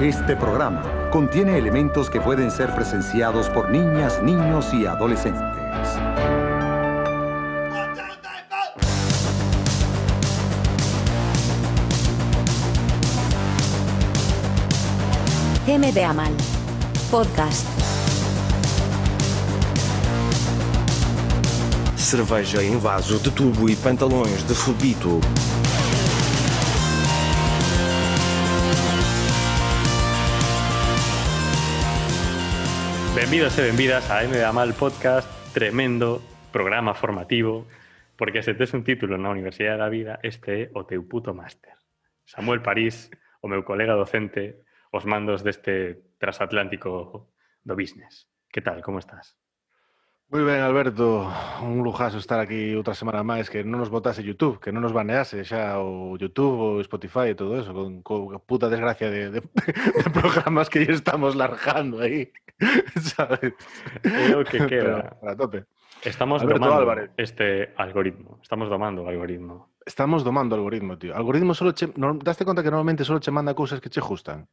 Este programa contiene elementos que pueden ser presenciados por niñas, niños y adolescentes. MD Amal. Podcast. Cerveja em vaso de tubo e pantalões de fubito. Benvidos e benvidas a MD Amal Podcast, tremendo programa formativo, porque se tes un título na Universidade da Vida, este o teu puto máster. Samuel París, o meu colega docente, os mandos deste transatlántico do business. Que tal, como estás? Moi ben, Alberto, un lujazo estar aquí outra semana máis que non nos botase YouTube, que non nos banease xa o YouTube, o Spotify e todo eso, con, con puta desgracia de, de, de programas que ya estamos largando aí, sabes? É o que queda. Pero, para tope. Estamos Alberto domando Álvarez. este algoritmo. Estamos domando o algoritmo. Estamos domando o algoritmo, tío. Algoritmo solo che... No, daste conta que normalmente solo che manda cousas que che gustan.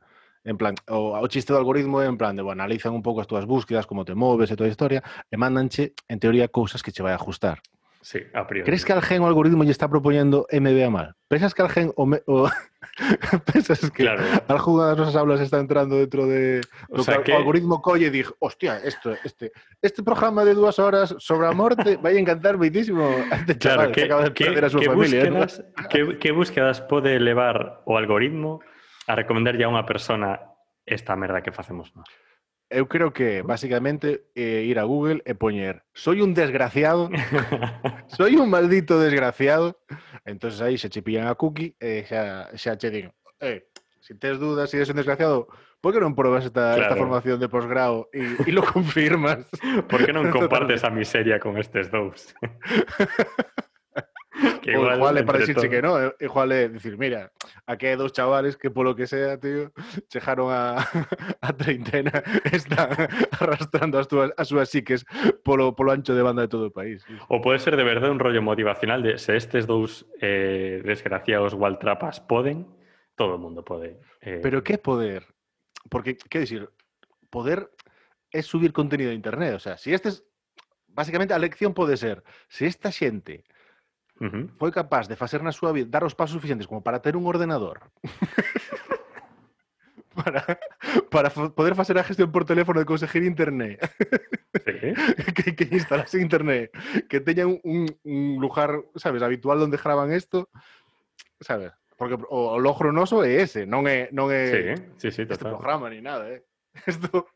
En plan, o, o chiste do algoritmo en plan de, bueno, analizan un pouco as túas búsquedas, como te moves e toda a historia, e mandanche, en teoría, cousas que che vai a ajustar. Sí, a priori. ¿Crees que al gen o algoritmo lle está propoñendo MBA mal? ¿Pensas que al gen o, me, o pensas que Claro. algunha das nosas aulas está entrando dentro de O sea que, algoritmo colle e dig, hostia, esto, este, este programa de dúas horas sobre a morte vai encantar moitísimo a este Claro, chaval que, que, acaba de perder a que familia. que, que búsquedas pode levar o algoritmo a recomendarlle a unha persona esta merda que facemos nós? Eu creo que basicamente eh, ir a Google e poñer soy un desgraciado, soy un maldito desgraciado. Entonces aí se che pillan a cookie e eh, xa, xa che digo, eh, si tes dudas si eres un desgraciado, por que non probas esta, claro. esta formación de posgrado e, e lo confirmas? por que non compartes a miseria con estes dous? que o igual é para decirse que no, eh, igual é dicir, mira, aquí hai dous chavales que polo que sea, tío, chejaron a, a treintena, están arrastrando as, túas, as súas psiques polo, polo ancho de banda de todo o país. Ou pode ser de verdade un rollo motivacional de se estes dous eh, desgraciados waltrapas poden, todo o mundo pode. Eh, Pero que poder? Porque, qué decir, poder es subir contenido a internet. O sea, si este es. Básicamente, a lección pode ser: se esta xente ujú. foi capaz de facer na súa vida, dar os pasos suficientes como para ter un ordenador, para, poder facer a gestión por teléfono de conseguir internet, Sí. que, que instalase internet, que teña un, lugar, sabes, habitual donde graban esto, sabes? Porque o, o logro noso é ese, non é, non é Sí, sí, sí, este total. programa ni nada, eh. Esto,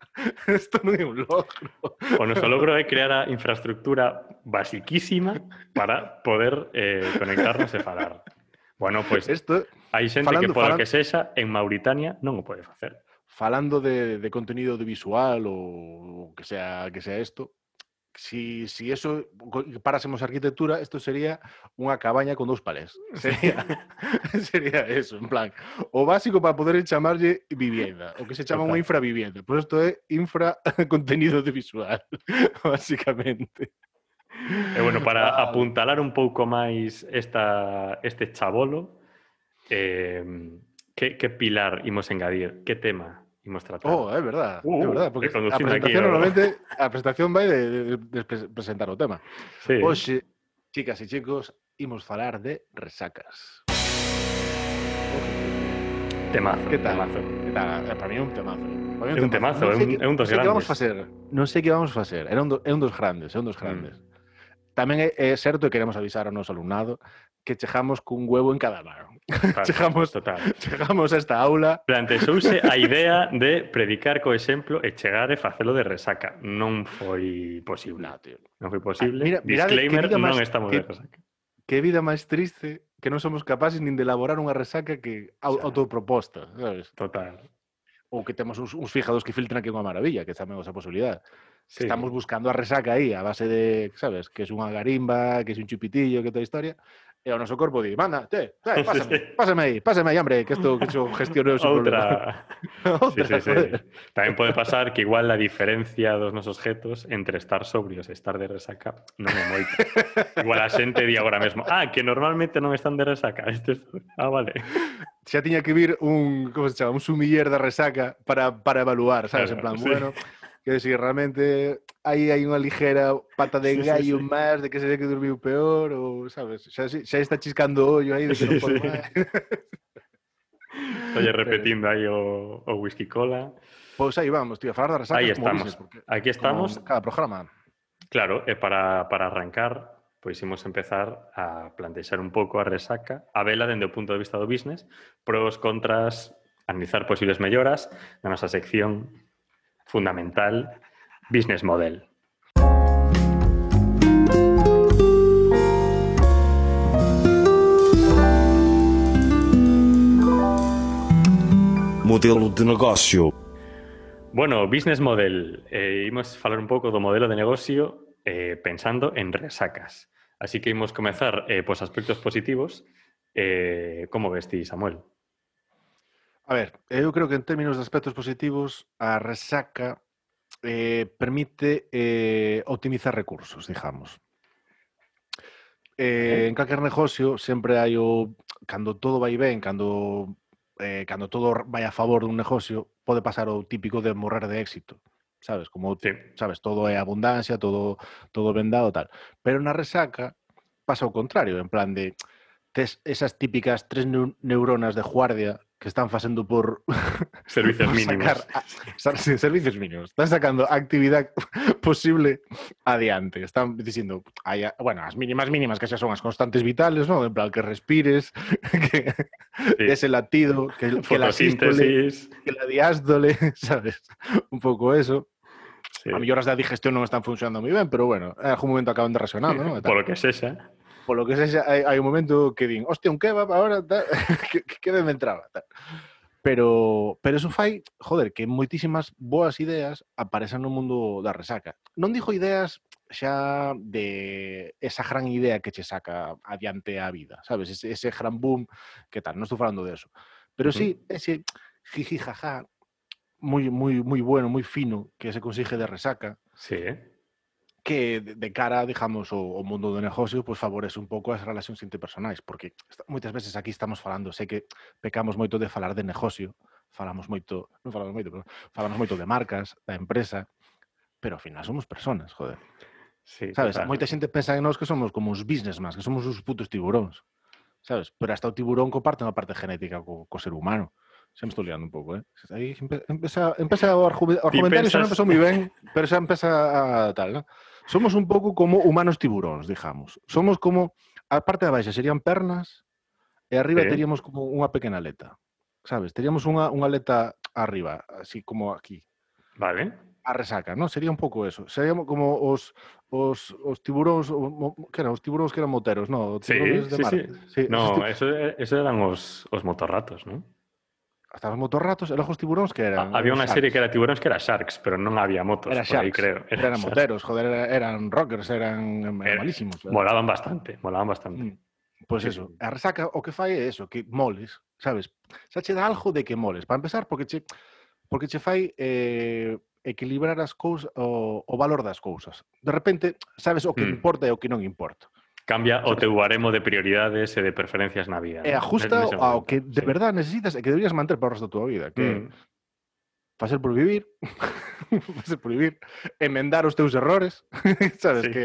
esto non é un logro. O noso logro é crear a infraestructura basiquísima para poder eh, conectarnos e falar. Bueno, pues, Esto, hai xente falando- que polo falan- que sexa en Mauritania non o pode facer. falando de, de contenido audiovisual o, o que sea que sea esto, si, si eso parásemos arquitectura, esto sería unha cabaña con dous palés. Mm, sería, sería eso, en plan. O básico para poder chamarlle vivienda, o que se chama unha infravivienda. Por isto é infra contenido de visual, básicamente. E bueno, para apuntalar un pouco máis esta, este chabolo, eh, que, que pilar imos engadir? Que tema? Imos tratar? Oh, é verdad, Uh, é verdad, porque de a conducindo aquí, presentación ¿no? normalmente a presentación vai de, de, de pre- presentar o tema. sí. Hoxe, chicas e chicos, imos falar de resacas. temazo, Que tal? temazo. Que tal? Eh, Para mí é un temazo. eh. Para mí É un temazo, é un- que- é un dos sei que vamos grandes. facer. Non sei que vamos facer. Era un, do, é un dos grandes, é un dos Mm. grandes. Tamén é, é certo e queremos avisar ao noso alumnado que chegamos cun huevo en cada mano. Claro, chegamos, total. chegamos a esta aula... Planteouse a idea de predicar co exemplo e chegar e facelo de resaca. Non foi posible. No, tío. Non foi posible. Ah, mira, Disclaimer, mira, non más, estamos que, de resaca. Que vida máis triste que non somos capaces nin de elaborar unha resaca que au, autoproposta, sabes? Total. Ou que temos uns, uns fijados que filtran que é unha maravilla, que tamén esa posibilidade. Sí. Estamos buscando a resaca aí, a base de, sabes, que é unha garimba, que é un chupitillo, que toda a historia, E o noso corpo di, manda, te, te pásame, pásame aí, pásame aí, hombre, que isto que isto gestionou o seu problema. Outra. Sí, Outra, sí, sí. joder. Tamén pode pasar que igual a diferencia dos nosos jetos entre estar sobrios e estar de resaca non é moita. Igual a xente di agora mesmo, ah, que normalmente non están de resaca. Este... Ah, vale. Xa tiña que vir un, como se chama, un sumiller da resaca para, para evaluar, sabes? en Claro, plan, sí. bueno, que si realmente aí hai unha ligera pata de sí, gallo sí, sí. máis de que sería que dormiu peor ou, sabes, xa, xa está chiscando o ollo aí de que sí, non pode sí. máis. Oye, repetindo aí o, o whisky cola. Pois pues aí vamos, tío, a falar das Aí estamos. Dices, porque, Aquí estamos. Cada programa. Claro, e para, para arrancar, pois imos empezar a plantexar un pouco a resaca, a vela dende o punto de vista do business, pros, contras, analizar posibles melloras na nosa sección fundamental Business Model. Modelo de negócio. Bueno, Business Model, eh, imos falar un pouco do modelo de negocio eh, pensando en resacas. Así que imos comezar eh, pos aspectos positivos. Eh, como ves ti, Samuel? A ver, eu creo que en términos de aspectos positivos, a resaca eh, permite eh, optimizar recursos, digamos. Eh, en calquer negocio sempre hai o cando todo vai ben, cando eh, cando todo vai a favor dun negocio, pode pasar o típico de morrer de éxito, sabes? Como Sí. sabes, todo é abundancia, todo todo ben dado tal. Pero na resaca pasa o contrario, en plan de tes esas típicas tres neu- neuronas de guardia que están facendo por Servicios por mínimos. sacar a- sa- sí, servicios mínimos. Están sacando actividade posible adiante. Están a- bueno, as mínimas mínimas que xa son as constantes vitales, ¿no? En plan que respires, que Sí. ese latido, que, que la sístole, que la diástole, sabes? Un pouco eso. Sí. A melloras da digestión non están funcionando moi ben, pero bueno, en algún momento acaban de resonando, ¿no? Por lo que sexa. Polo que sexa, hai, hai un momento que din, hostia, un kebab agora, tal, que, que ben me entraba. Tal. Pero, pero eso fai, joder, que moitísimas boas ideas aparecen no mundo da resaca. Non dixo ideas xa de esa gran idea que che saca adiante a vida, sabes? Ese, ese gran boom, que tal, non estou falando de eso. Pero sí, ese jiji jaja moi, moi, moi bueno, moi fino que se consigue de resaca, Sí, eh? que de cara, digamos, ao mundo do negocio, pois favorece un pouco as relacións interpersonais, porque moitas veces aquí estamos falando, sei que pecamos moito de falar de negocio, falamos moito, non falamos moito, pero falamos moito de marcas, da empresa, pero ao final somos personas, joder. Sí, Sabes, total. moita xente pensa en nós que somos como os businessmans, que somos os putos tiburóns. Sabes? Pero hasta o tiburón comparte unha parte genética co, co ser humano. Me estou liando un pouco, eh? Aí empe- empeza, empeza o argu- o argumentario xa non pensas- empezou moi ben, pero xa empeza a tal, ¿no? Somos un pouco como humanos tiburóns, digamos. Somos como a parte de baixa serían pernas e arriba Sí. teríamos como unha pequena aleta. Sabes? Teríamos unha, unha aleta arriba, así como aquí Vale. a resaca, ¿no? Sería un pouco eso. Seríamos como os os, os tiburóns, o, que eran os tiburóns que eran moteros, no, os Sí, de sí, mar. sí. Sí, No, eso, eso eran os, os motorratos, ¿no? Estaban os motorratos, eran os tiburóns que eran... Había unha serie que era tiburóns que era Sharks, pero non había motos era por Sharks, aí, creo. Era eran Sharks. moteros, joder, eran rockers, eran, era, malísimos. Era. Molaban bastante, molaban bastante. Mm. Pois pues sí. eso, a resaca o que fai é eso, que moles, sabes? Xa che dá algo de que moles. Para empezar, porque che, porque che fai eh, equilibrar as cousas o, o valor das cousas. De repente, sabes o que mm. importa e o que non importa. Cambia o teu baremo de prioridades e de preferencias na vida. Eh, e ajusta ¿no? ao que de sí. verdade necesitas e que deberías manter para o resto da tua vida. Que mm. facer por vivir, facer por vivir, emendar os teus errores, sabes sí. que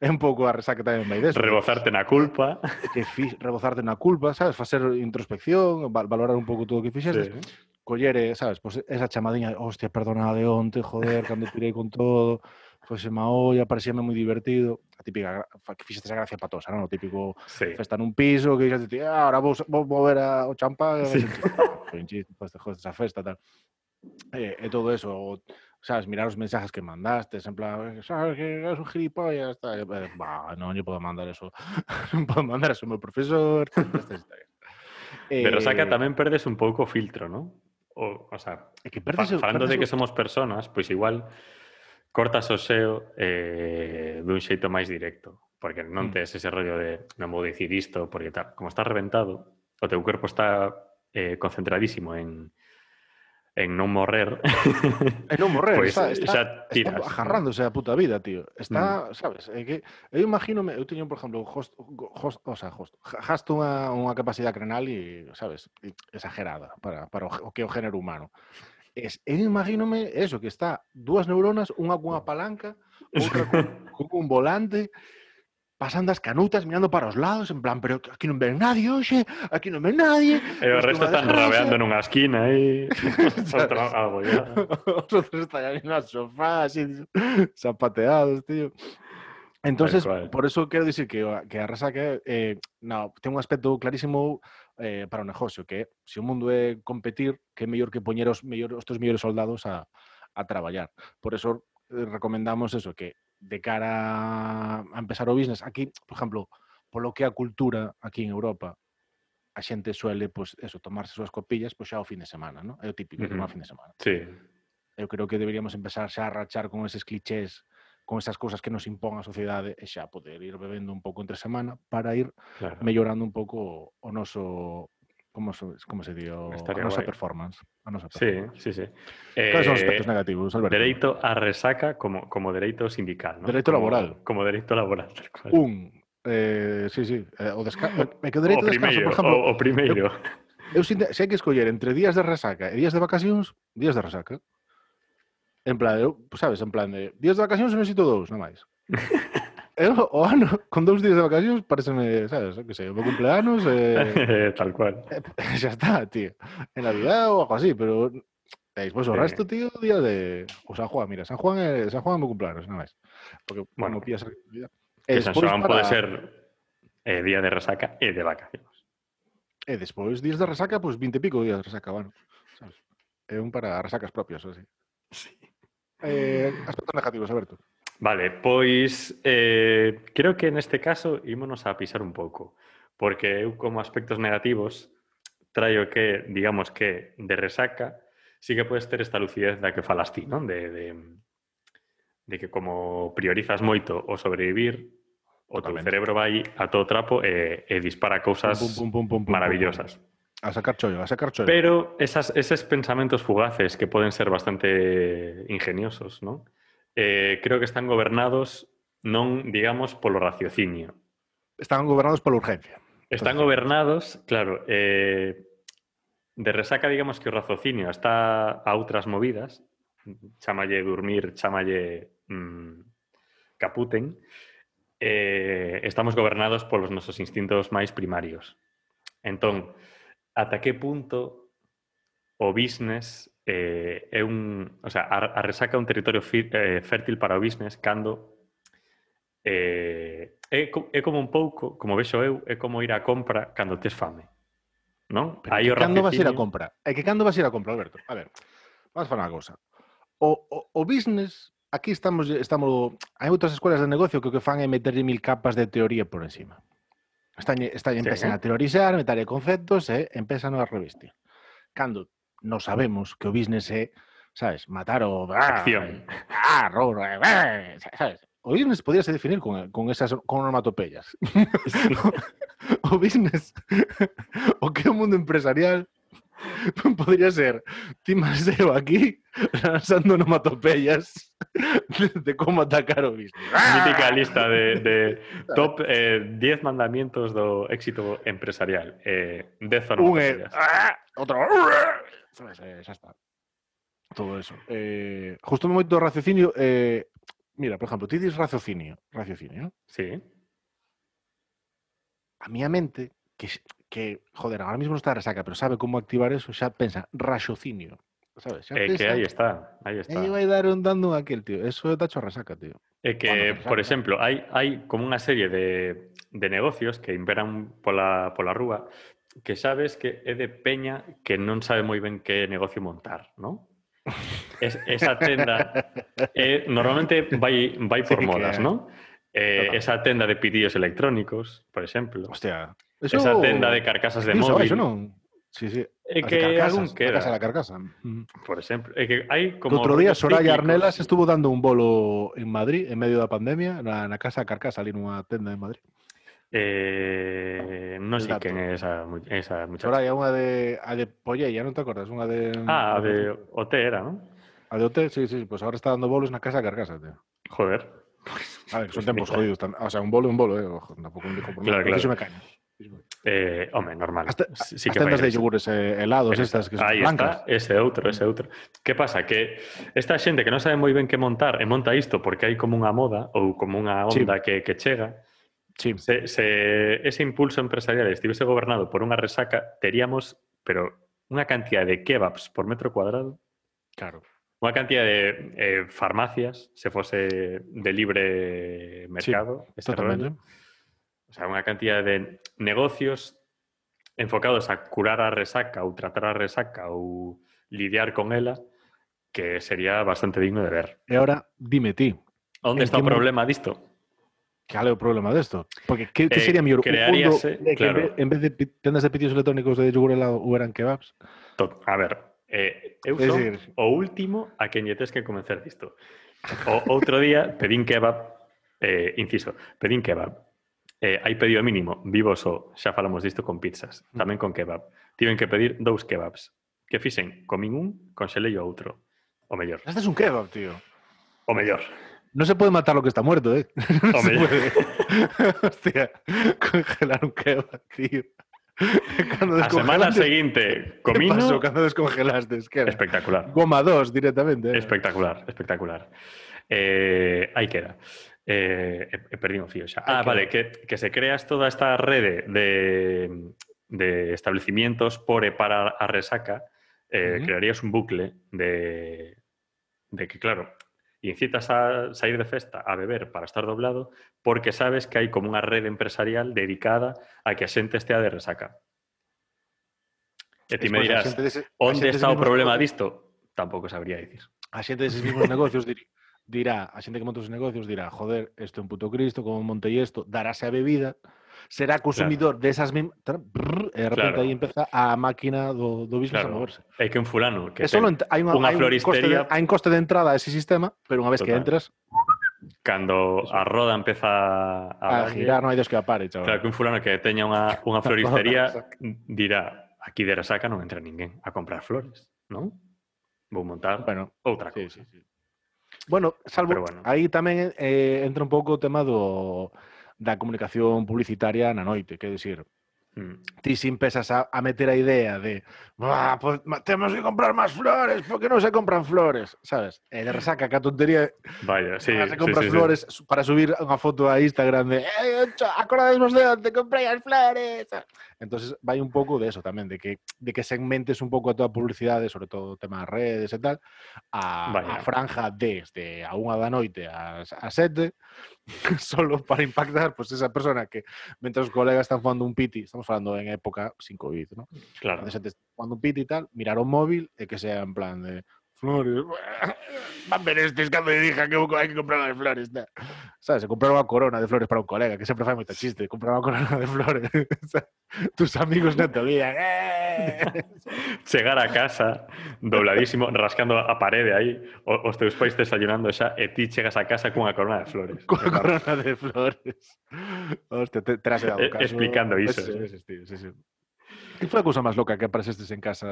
é un pouco a resaca tamén vai deso. Rebozarte na culpa. Eh, que fi, rebozarte na culpa, sabes, facer introspección, valorar un pouco todo o que fixestes. Sí. Coller, eh, sabes, pues esa chamadiña, hostia, perdona de onte, joder, cando tirei con todo. Fose olla, parecíame moi divertido, a típica, fa- que fixestes a gracia patosa, non? O típico Sí. festa nun piso, que ti, ah, ahora vou, vou mover a, o champán, Sí. pues te jodes esa festa, tal. E, e todo eso, o, sabes, mirar os mensajes que mandaste, en plan, sabes que eres un gilipollas, tal, eh, bah, non lle podo mandar eso, non podo mandar eso ao meu profesor, resaca Eh, tamén perdes un pouco o filtro, ¿no? O, o sea, É que fa- perdes, o- falando de que somos personas, pois igual cortas o SEO eh, dun xeito máis directo, porque non mm. tes ese rollo de non vou dicir isto, porque tal, como está reventado, o teu corpo está eh, concentradísimo en en non morrer. en non morrer, pues, está, está, xa tiras, está agarrándose a puta vida, tío. Está, mm. sabes, é que eu imagino, eu teño, por exemplo, host, host, o sea, host, hasto unha, unha capacidade crenal e, sabes, exagerada para, para o, o que é o género humano. Es, eu imagínome eso, que está dúas neuronas, unha cunha palanca, outra con, con un volante, pasando as canutas, mirando para os lados, en plan, pero aquí non ven nadie hoxe, aquí non ven nadie. e o é resto están rabeando nunha esquina e outra algo ya. Os outros están aí no sofá, así, zapateados, tío. Entonces, por eso quero dicir que, que a resaca eh, no, ten un aspecto clarísimo eh, para o negocio, que se o mundo é competir, que é mellor que poñer os, mellor, os teus mellores soldados a, a traballar. Por eso eh, recomendamos eso, que de cara a empezar o business, aquí, por exemplo, polo que a cultura aquí en Europa a xente suele, pois, pues, eso, tomarse súas copillas, pois pues, xa o fin de semana, ¿no? É o típico, uh -huh. tomar o fin de semana. Sí. Eu creo que deberíamos empezar xa a rachar con eses clichés con esas cousas que nos impón a sociedade e eh, xa poder ir bebendo un pouco entre semana para ir claro. mellorando un pouco o noso como, como se dio Estaría a nosa guai. performance. A nosa performance. Sí, sí, sí. Cales eh, son os aspectos negativos, Alberto? Dereito a resaca como, como dereito sindical, ¿no? Dereito como, laboral. Como dereito laboral, tal cual. Un, eh, sí, sí, eh, o descanso. É que o dereito o de descanso, por exemplo... O, o primeiro. Eu, eu, se hai que escoller entre días de resaca e días de vacacións, días de resaca. En plan, eu, pues, sabes, en plan de días de vacacións eu necesito dous, non máis. Eu, o ano, con dous días de vacacións, pareceme, sabes, que sei, o meu cumpleanos, eh, tal cual. xa está, tío. En Navidad ou algo así, pero e despois o Sí. resto, tío, día de o San Juan, mira, San Juan é San Juan é o meu cumpleanos, non máis. Porque Bueno, pillas Que San Xoán para- pode ser eh, día de resaca e de vacacións. E despois días de resaca, pois 20 e pico días de resaca, bueno, sabes? É un para resacas propias, así. Sí. eh, aspectos negativos, Alberto. Vale, pois eh, creo que neste caso ímonos a pisar un pouco, porque eu como aspectos negativos traio que, digamos que de resaca, sí que podes ter esta lucidez da que falas ti, non? De, de, de que como priorizas moito o sobrevivir, o teu cerebro vai a todo trapo e, e dispara cousas pum, pum, pum, pum, pum, maravillosas. Pum, pum, pum. A sacar chollo, a sacar chollo. Pero esas, esos pensamientos fugaces que pueden ser bastante ingeniosos, ¿no? Eh, creo que están gobernados non, digamos, polo raciocinio. Están gobernados pola urgencia. Están gobernados, claro, eh, de resaca, digamos que o raciocinio está a outras movidas, chamalle dormir, chamalle mm, caputen, eh, estamos gobernados polos nosos instintos máis primarios. Entón, ata que punto o business eh, é un... O sea, a, a resaca é un territorio fir, eh, fértil para o business cando eh, é, é como un pouco, como vexo eu, é como ir á compra cando tes fame. Non? Pero Aí o cando vas ir á compra? É que cando vas ir á compra, Alberto? A ver, vamos a falar unha cousa. O, o, o business, aquí estamos, estamos... Hai outras escolas de negocio que o que fan é meterlle mil capas de teoría por encima están, están sí, empesan eh? a teorizar, meterlle conceptos e empezan a revestir. Cando non sabemos que o business é, sabes, matar o... Acción. Ah, ror, ah, eh, eh, sabes? O business podíase definir con, con esas con onomatopeyas. Sí. o business, o que é o mundo empresarial Podría ser Tim Maseo aquí lanzando onomatopeyas de, de cómo atacar o business. Ah. Mítica lista de, de top 10 eh, mandamientos do éxito empresarial. Eh, 10 onomatopeyas. Un, ah, outro. Xa eh, está. Todo eso. Eh, justo me moito raciocinio. Eh, mira, por exemplo, ti dis raciocinio. Raciocinio. Sí. A miña mente que que joder, ahora mismo non está resaca, pero sabe como activar eso, xa pensa raxocinio, sabes? Eh, que aí está, aí está. Aí vai dar un dando aquel, tío. Eso é tacho a resaca, tío. É que, por pensar, exemplo, hai, hai como unha serie de, de negocios que imperan pola, pola rúa que sabes que é de peña que non sabe moi ben que negocio montar, non? Es, esa tenda é, normalmente vai, vai por Sí, que modas, hai. non? Eh, esa tenda de pedidos electrónicos, por exemplo. Hostia. Eso... Esa tenda de carcasas de móvil. Eso non... Sí, sí. É As que carcasas, algún a queda, casa da carcasa. Por que Como como outro día Soraya. Arnelas estuvo dando un bolo en Madrid en medio da pandemia na, na casa da carcasa ali nunha tenda en Madrid. Eh, non sei quen é esa, mu- esa muchacha. Soraya, unha de a de Pollella, non te acordas? Unha de Ah, a de OT era, non? a de OT, sí, sí, pues ahora está dando bolos na casa da carcasa, tío. Joder. A ver, son Pues tempos mira. jodidos. O sea, un bolo é un bolo, eh. Ojo, tampouco me dijo por Claro, claro. Fíxome caña. Eh, home, normal. Hasta, Sí- sí que tendas de yogures eh, helados estas que son blancas. está, ese outro, ese outro. Que pasa? Que esta xente que non sabe moi ben que montar e monta isto porque hai como unha moda ou como unha Sí. onda que, que chega, Sí. se, se ese impulso empresarial estivese gobernado por unha resaca, teríamos, pero unha cantidad de kebabs por metro cuadrado, Claro. unha cantidad de eh, farmacias, se fose de libre mercado, este Totalmente. rollo. O sea, unha cantidad de negocios enfocados a curar a resaca ou tratar a resaca ou lidiar con ela que sería bastante digno de ver. E ahora, dime ti, Onde En está o mo- problema disto? cal é o problema desto? Porque que, que Eh, sería mellor un mundo crearíase- de que en claro. vez- en vez de tendas de pitios electrónicos de yogur helado hubieran kebabs? To- A ver, eh, eu son o último a que lle tes que convencer disto. O outro día pedín kebab, eh, inciso, pedín kebab. Eh, hai pedido mínimo, vivo só, xa falamos disto con pizzas, Mm. tamén con kebab. Tiven que pedir dous kebabs. Que fixen? Comín un, conxelei o outro. O mellor. Este es un kebab, tío. O mellor. No se puede matar lo que está muerto, ¿eh? No O se mellor. puede. Hostia, congelar un kebab, tío. Cuando A semana seguinte, ¿qué comino... pasó cuando descongelaste? Espectacular. Goma 2 directamente. ¿eh? Espectacular, espectacular. Eh, aí queda. Eh, e, e perdín o fío Ah, vale, que, que se creas toda esta rede de, de establecimientos por e para a resaca, eh, crearías un bucle de, de que, claro, incitas a sair de festa, a beber para estar doblado, porque sabes que hai como unha rede empresarial dedicada a que a xente estea de resaca. E ti me dirás, onde está o problema mismos disto? Tampouco sabría dicir. A xente deses mismos negocios dir- dirá, a xente que monta os negocios dirá, joder, isto é un puto Cristo, como montei isto, darase a bebida, será consumidor claro. desas de mismas... E de repente claro. aí empeza a máquina do, do business claro. a moverse. É que un fulano... Que Eso ten, hai, unha, unha hai, floristería... un coste de, hai un coste de entrada a ese sistema, pero unha vez Total. que entras... Cando a roda empeza a... A girar, non hai dos que apare, chaval. Claro, que un fulano que teña unha, unha floristería dirá, aquí de Resaca non entra ninguén a comprar flores, non? Vou montar bueno, outra sí, cousa. Sí, sí. Bueno, salvo, bueno. aí tamén eh, entra un pouco o tema do, da comunicación publicitaria na noite, que decir, Mm. ti si empezas a, a meter a idea de "Buah, pues, temos que comprar máis flores, porque non se compran flores, sabes? E de resaca, que a tontería Vaya, sí, se sí, compras sí, sí. flores su- para subir unha foto a Instagram de eh, acordadesvos de onde comprei as flores. Entonces vai un pouco de eso tamén, de que de que segmentes un pouco a toda a publicidade, sobre todo o tema das redes e tal, a, a franja desde a unha da noite ás a sete, solo para impactar pues, esa persona que mentras os colegas están jugando un piti, estamos falando en época sin COVID, ¿no? Claro. Cando jugando un piti e tal, mirar o móvil e que sea en plan de flores. Van ver estes cando lle dixa que hai que comprar as flores. tal. Sabes, se comprar unha corona de flores para un colega, que sempre fai moita chiste, comprar unha corona de flores. Tus amigos non te olvidan. Eh! Chegar a casa dobladísimo, rascando a parede aí, o- os teus pais desayunando xa e ti chegas a casa cunha corona de flores. Coa corona de flores. Hostia, te, te has dado Eh, caso. explicando iso, sí. tío, sí, sí. Que foi a cousa máis loca que aparecestes en casa?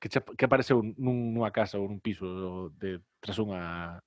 Que, che, que apareceu nun, nunha casa ou nun piso de, tras unha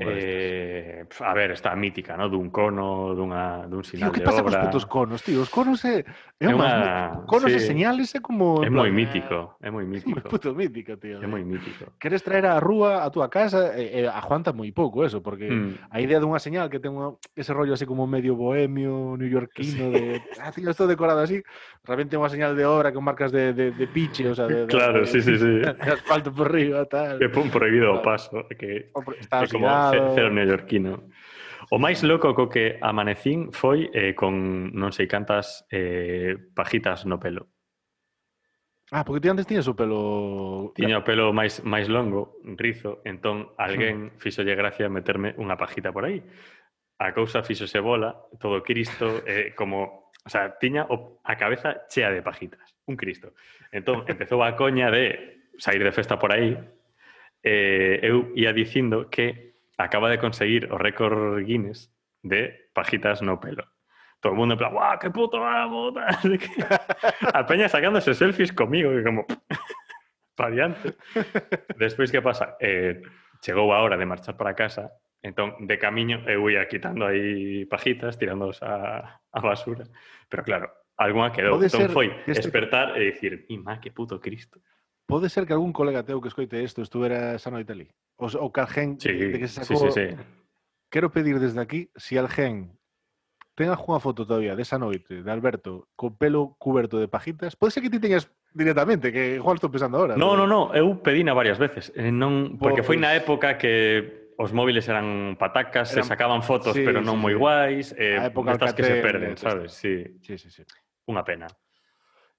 Eh, a ver, está a mítica, ¿no? Dun cono, dunha, dun sinal tío, que pasa de obra... cos conos, tío? Os conos é... é, é unha... Conos sí. e señales é como... Eh, é moi mítico, é moi mítico. É moi puto mítico, tío. É moi mítico. Queres traer a rúa a túa casa, eh, eh, aguanta moi pouco eso, porque mm. a idea dunha señal que ten unha... ese rollo así como medio bohemio, newyorkino, sí. de... Ah, tío, esto decorado así. Realmente unha señal de obra con marcas de, de, de piche, o sea, de... de claro, de, sí, sí, sí. De asfalto por riba, tal. Que pon prohibido o paso. Que, está, que como cero, cero neoyorquino. O máis loco co que amanecín foi eh, con non sei cantas eh, pajitas no pelo. Ah, porque ti antes tiñas o pelo... Tiña o pelo máis máis longo, rizo, entón alguén fixolle gracia meterme unha pajita por aí. A cousa fixose bola, todo Cristo, eh, como... O sea, tiña o, a cabeza chea de pajitas, un Cristo. Entón, empezou a coña de sair de festa por aí, eh, eu ia dicindo que acaba de conseguir o récord Guinness de pajitas no pelo. Todo el mundo en plan, ¡guau, qué puto amo! qué. A peña sacándose selfies comigo, que como, pa diante. Despois, que pasa? Eh, chegou a hora de marchar para casa, entón, de camiño, eu ia quitando aí pajitas, tirándolos a, a basura. Pero claro, algunha quedou. Entón foi despertar e dicir, mi má, que puto Cristo. Pode ser que algún colega teu que escoite isto estuvera esa noite ali. O, o que alguén sí, de que se sacou... Sí, sí, sí. Quero pedir desde aquí, si alguén ten algunha foto todavía desa noite de Alberto co pelo cuberto de pajitas, pode ser que ti teñas directamente, que igual estou pensando agora. No, pero... no, no, eu pedina varias veces. Eh, non, porque foi na pois. época que os móviles eran patacas, eran... se sacaban fotos, sí, pero non sí, moi sí. guais, eh, a época estas que se perden, sabes? Sí. sí, sí, sí. Unha pena.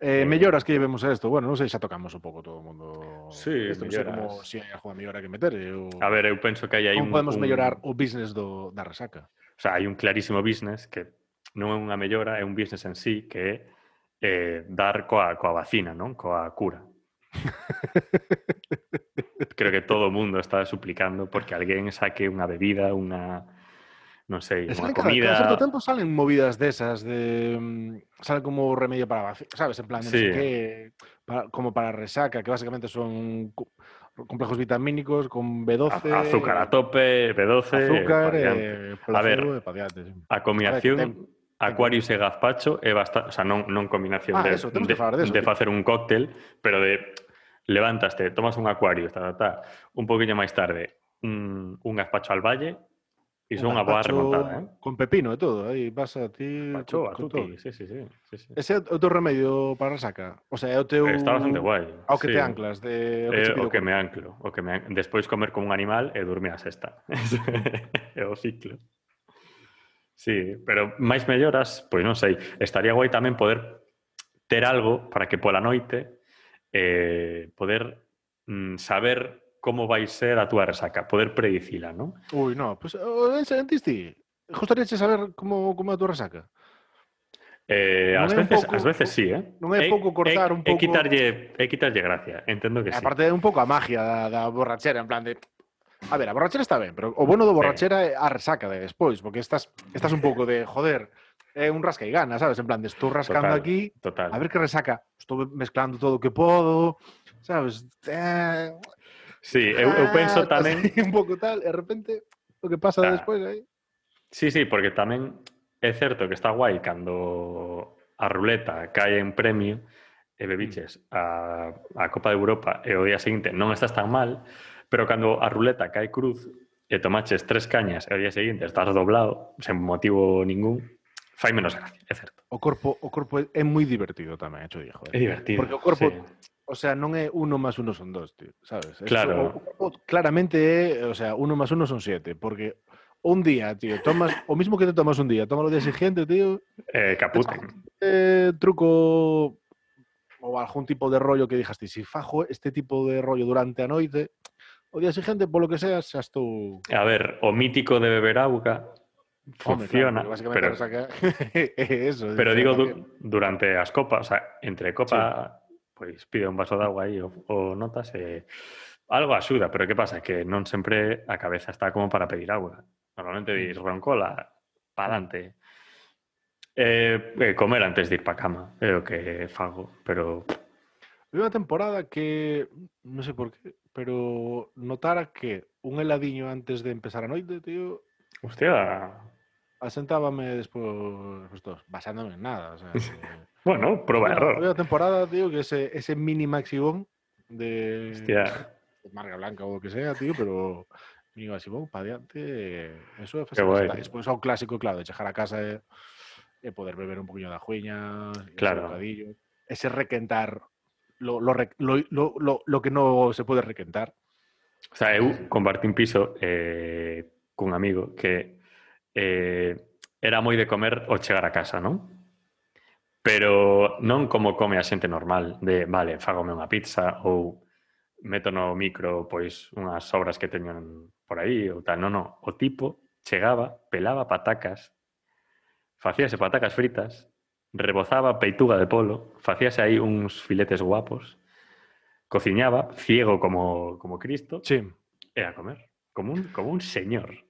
Eh, melloras que llevemos a isto? Bueno, non sei, xa tocamos un pouco todo o mundo. Sí, isto, non sei como se si hai alguma mellora que meter. Eu... A ver, eu penso que hai aí un... podemos un... mellorar o business do, da resaca? O sea, hai un clarísimo business que non é unha mellora, é un business en sí que é eh, dar coa, coa vacina, non? Coa cura. Creo que todo o mundo está suplicando porque alguén saque unha bebida, unha non sei, E unha salen cada, cada comida. certo tempo salen movidas desas de mm, sale como remedio para vaci- sabes, en plan de no sé Sí. qué, para- como para resaca, que básicamente son complejos vitamínicos con B12, A- azúcar a tope, B12, azúcar, eh, A ver, e diante, sí. A combinación ten- Aquarius e gazpacho é bastante, o sea, non, non combinación Ah, de, eso, de, que de eso, de facer un cóctel, pero de levantaste, tomas un Aquarius, ta, ta, ta, un poquinho máis tarde, un, un gazpacho al valle, Iso unha boa remontada, eh? Con pepino e todo, ¿eh? aí vas a ti... Pacho, a tuti, sí, sí, sí, sí, sí. Ese é o teu remedio para a saca? O sea, é o teu... Está bastante guai. Ao que sí. te anclas? De... O que, eh, o que me anclo. O que me... Despois comer como un animal eh, e dormir a sexta. é o ciclo. Sí, pero máis melloras, pois non sei. Estaría guai tamén poder ter algo para que pola noite eh, poder mm, saber como vai ser a túa resaca, poder predicila, non? Ui, no, pues, o, en sentisti, gustaría saber como, como é a tua resaca? Eh, Non é un veces, pouco- ás veces sí, eh? non é pouco cortar é, un É pouco- quitarlle, é quitarlle gracia, entendo que E sí. aparte é un pouco a magia da, da borrachera, en plan de... A ver, a borrachera está ben, pero o bueno do borrachera é a resaca de despois, porque estás, estás un pouco de, joder, é un rasca e gana, sabes? En plan de, estou rascando Total. aquí, Total. a ver que resaca, estou mezclando todo o que podo, sabes? Eh, Sí, eu, eu ah, penso tamén... Así, un pouco tal, e de repente o que pasa ah. despois aí. Sí, sí, porque tamén é certo que está guai cando a ruleta cae en premio e bebiches mm. a, a Copa de Europa e o día seguinte non estás tan mal, pero cando a ruleta cae cruz e tomaches tres cañas e o día seguinte estás doblado, sen motivo ningún, fai menos gracia, é certo. O corpo, o corpo é moi divertido tamén, hecho dixo. Eh. É divertido. Porque o corpo sí. O sea, non é uno máis uno son dos, tío, sabes? Eso, Claro. o claramente é, o sea, uno máis uno son siete, porque un día, tío, tomas o mismo que te tomas un día, tómalo o día siguiente, tío, Eh, caputen. eh, truco ou algún tipo de rollo que dijaste, si fajo este tipo de rollo durante a noite, o día siguiente, polo que sea, xa estou... A ver, o mítico de beber auga Home, funciona, claro, porque básicamente pero, eso. pero digo du durante as copas, o sea, entre copa, pois pide un vaso de agua aí o, o notas e algo axuda, pero que pasa? Que non sempre a cabeza está como para pedir agua. Normalmente mm. dis roncola, mm. palante. Eh, eh, comer antes de ir pa cama, é o que fago, pero... Houve unha temporada que, non sei por qué, pero notara que un heladiño antes de empezar a noite, tío... Hostia, asentábame despois, pues, basándome en nada, o sea, bueno, proba Había- error. Había temporada, tío, que ese, ese mini maxibón de, Hostia, de marca blanca o que sea, tío, pero mini maxibón pa diante, eso Qué guai. Despois ao clásico, claro, de chegar a casa e, e poder beber un poquinho de ajuiña, Claro. ese requentar lo, lo, lo, lo, lo, lo que no se pode requentar. O sea, eu compartí un piso eh, cun amigo que eh, era moi de comer ao chegar a casa, non? Pero non como come a xente normal, de, vale, fágome unha pizza ou meto no micro pois unhas sobras que teñen por aí ou tal. Non, non. O tipo chegaba, pelaba patacas, facíase patacas fritas, rebozaba peituga de polo, facíase aí uns filetes guapos, cociñaba, ciego como, como Cristo, sí. e a comer, como un, como un señor.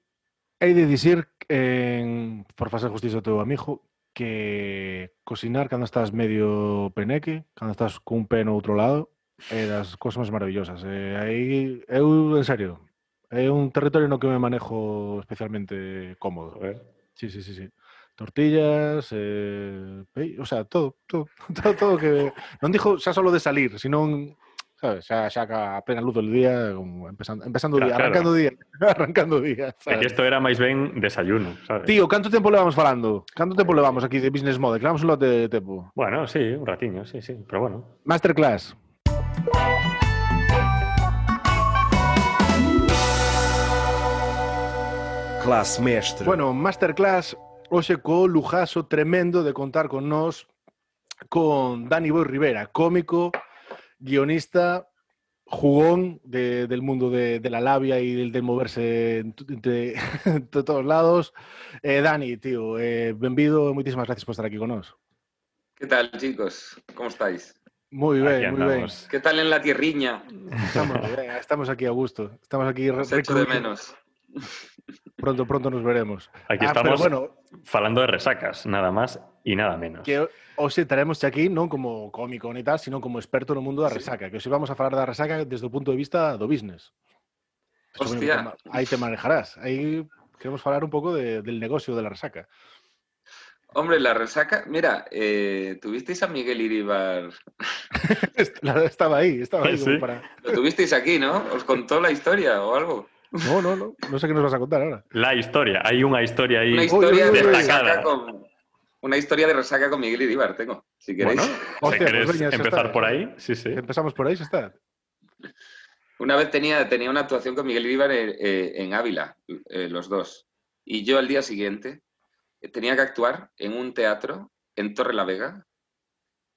Hei de dicir, en, por facer justicia ao teu amigo, que cocinar cando estás medio peneque, cando estás cun pé no outro lado, é das cousas máis maravillosas. E aí, eu, en serio, é un territorio no que me manejo especialmente cómodo. Eh? Sí, sí, sí, sí. Tortillas, eh, o sea, todo, todo, todo, todo que... Non dixo xa solo de salir, sino sabes, xa ca a plena luz del día, como empezando, empezando o día, Claro, arrancando día, arrancando día, sabes? isto era máis ben desayuno, sabes? Tío, canto tempo levamos falando? Canto tempo levamos aquí de Business Mode? Clavamos un lote de tempo. Bueno, sí, un ratiño, sí, sí, pero bueno. Masterclass. Classe mestre. Bueno, Masterclass hoxe co lujazo tremendo de contar con nós con Dani Boy Rivera, cómico, guionista, jugón de- del mundo de, de la labia y del de moverse entre todos lados. Eh, Dani, tío, eh, benvido, moitísimas gracias por estar aquí con nós. ¿Qué tal, chicos? ¿Cómo estáis? Aquí ben, moi ben. andamos. ¿Qué tal en la tierriña? Estamos, aquí a gusto. Estamos aquí Os echo de menos. Pronto, pronto nos veremos. Aquí Ah, pero estamos bueno, falando de resacas, nada más y nada menos. que hoxe estaremos aquí non como cómico ni tal, sino como experto no mundo da Sí. resaca, que hoxe vamos a falar da resaca desde o punto de vista do business. Hostia. Aí te manejarás. Aí queremos falar un pouco de- del negocio de la resaca. Hombre, la resaca. Mira, eh, ¿tuvisteis a Miguel Iribar? La- estaba ahí, estaba ahí como para... Lo tuvisteis aquí, ¿no? ¿Os contó la historia o algo? No, no, no, no sé qué nos vas a contar ahora. La historia, hay una historia ahí. Una historia de destacada. con. Una historia de resaca con Miguel Iribar tengo, si queréis. Bueno, Hostia, si quieres pues empezar está. por ahí, sí, sí. Empezamos por aí, xa está. Una vez tenía, tenía una actuación con Miguel Iribar eh, eh, en Ávila, eh, los dos. Y yo al día siguiente tenía que actuar en un teatro en Torre la Vega,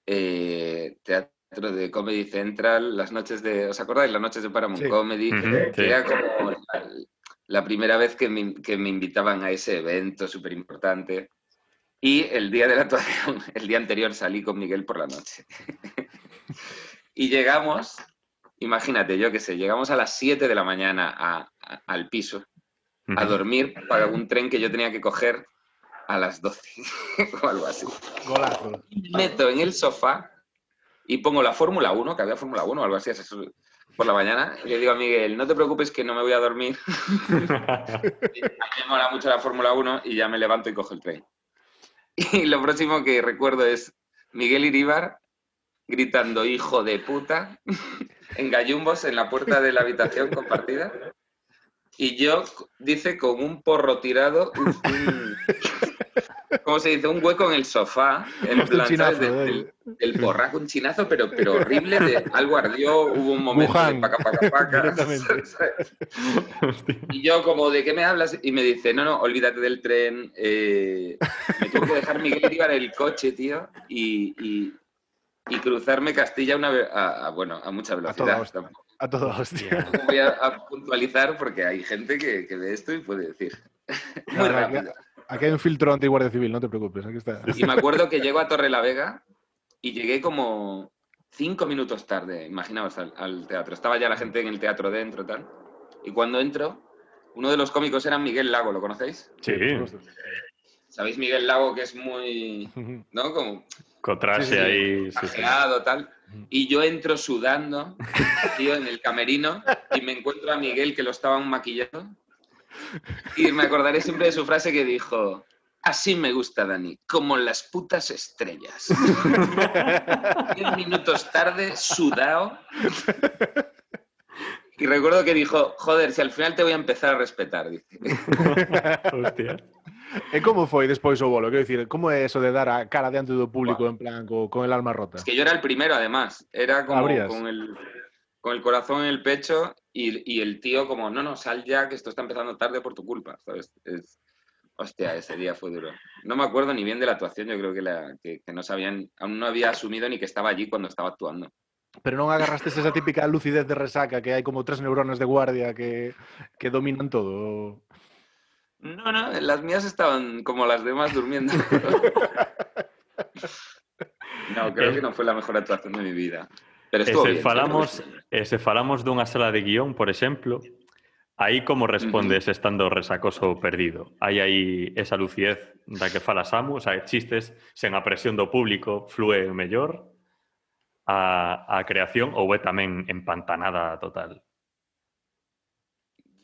eh, teatro de Comedy Central, las noches de. ¿Os acordáis? Las noches de Paramount Sí. Comedy, que- Ujú, que sí. era como la, la primera vez que me, que me invitaban a ese evento súper importante. Y el día de la actuación, el día anterior salí con Miguel por la noche. y llegamos, imagínate, yo qué sé, llegamos a las 7 de la mañana a- a- al piso a dormir para un tren que yo tenía que coger a las 12 o algo así. Golazo. Y me meto en el sofá y pongo la Fórmula 1, que había Fórmula 1 o algo así, por la mañana, y le digo a Miguel, no te preocupes que no me voy a dormir. A mí me mola mucho la Fórmula 1 y ya me levanto y cojo el tren. Y lo próximo que recuerdo es Miguel Iribar gritando hijo de puta en gallumbos en la puerta de la habitación compartida. Y yo, dice, con un porro tirado, ¿cómo se dice? Un hueco en el sofá, en plan, chinazo, ¿sabes? De- eh. del, del porraco, un chinazo, pero, pero horrible, de algo ardió, hubo un momento Wuhan. de paca, paca, paca. Y yo como, ¿de qué me hablas? Y me dice, no, no, olvídate del tren. eh, me tuvo que dejar Miguel Iribar el coche, tío, y, y- y cruzarme Castilla una a, a, bueno, a mucha toda velocidad. Tampoco A todo hostia. voy a, a puntualizar porque hay gente que, que ve esto y puede decir. Muy rápido. Aquí hay un filtro anti-guardia civil, no te preocupes, aquí está. Y me acuerdo que llego a Torre la Vega y llegué como cinco minutos tarde, imaginaos, al, al teatro. Estaba ya la gente en el teatro dentro tal. Y cuando entro, uno de los cómicos era Miguel Lago, ¿lo conocéis? Sí. ¿Sabéis Miguel Lago que es muy. ¿no? Como Cotrase Sí, sí, sí. ahí. Sí, sí. tal. Y yo entro sudando, tío, en el camerino y me encuentro a Miguel que lo estaban maquillando. Y me acordaré siempre de su frase que dijo, así me gusta Dani, como las putas estrellas. Diez minutos tarde, sudado. Y recuerdo que dijo, joder, si al final te voy a empezar a respetar, dice. Hostia. E como foi despois o bolo? Quero dicir, como é eso de dar a cara diante do público en plan co, con el alma rota? Es que yo era el primero, además. Era como Habrías. con el, con el corazón en el pecho y, y el tío como, no, no, sal ya, que esto está empezando tarde por tu culpa, ¿sabes? Es- hostia, ese día fue duro. No me acuerdo ni bien de la actuación, yo creo que, la, que, que no sabían, aún no había asumido ni que estaba allí cuando estaba actuando. Pero non agarrastes esa típica lucidez de resaca que hai como tres neuronas de guardia que, que dominan todo. No, no, las mías estaban como las demás durmiendo. No, creo que no fue la mejor actuación de mi vida. Pero E se bien. falamos, e se falamos dunha sala de guion, por exemplo, aí como respondes estando resacoso perdido? Hai aí esa lucidez da que fala Samu, o sea, chistes sen a presión do público flúe mellor a, a creación ou é tamén empantanada total?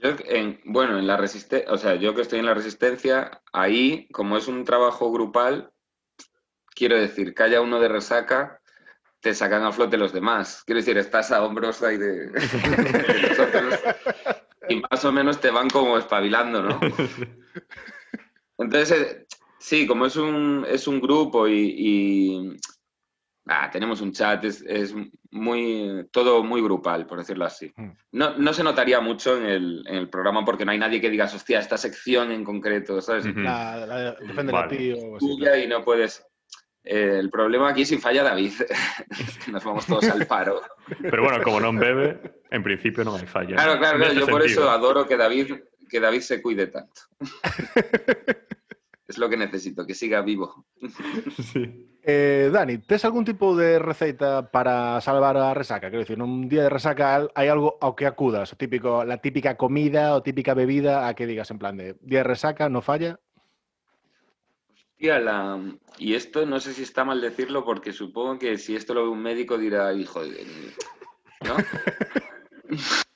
Yo, en, bueno, en la resistencia, o sea, yo que estoy en la resistencia, ahí, como es un trabajo grupal, quiero decir, que haya uno de resaca, te sacan a flote los demás. Quiero decir, estás a hombros ahí de, de los otros y más o menos te van como espabilando, ¿no? Entonces, eh, sí, como es un, es un grupo y, y, ah, tenemos un chat, es, es muy, todo muy grupal, por decirlo así. Mm. No, no se notaría mucho en el, en el programa porque no hay nadie que digas, hostia, esta sección en concreto, ¿sabes? La, la, defende Vale. a ti o así. y no puedes. Eh, el problema aquí si falla David, nos vamos todos al paro. Pero bueno, como non bebe, en principio non hai falla. Claro, claro, claro, Neste yo por sentido. eso adoro que David, que David se cuide tanto. es lo que necesito, que siga vivo. Sí. Eh, Dani, tes algún tipo de receita para salvar a resaca? Quero dicir, nun día de resaca hai algo ao que acudas, o típico, la típica comida o típica bebida a que digas en plan de día de resaca, no falla. Tía, la- Y esto no sé si está mal decirlo porque supongo que si esto lo ve un médico dirá, hijo de... ¿No?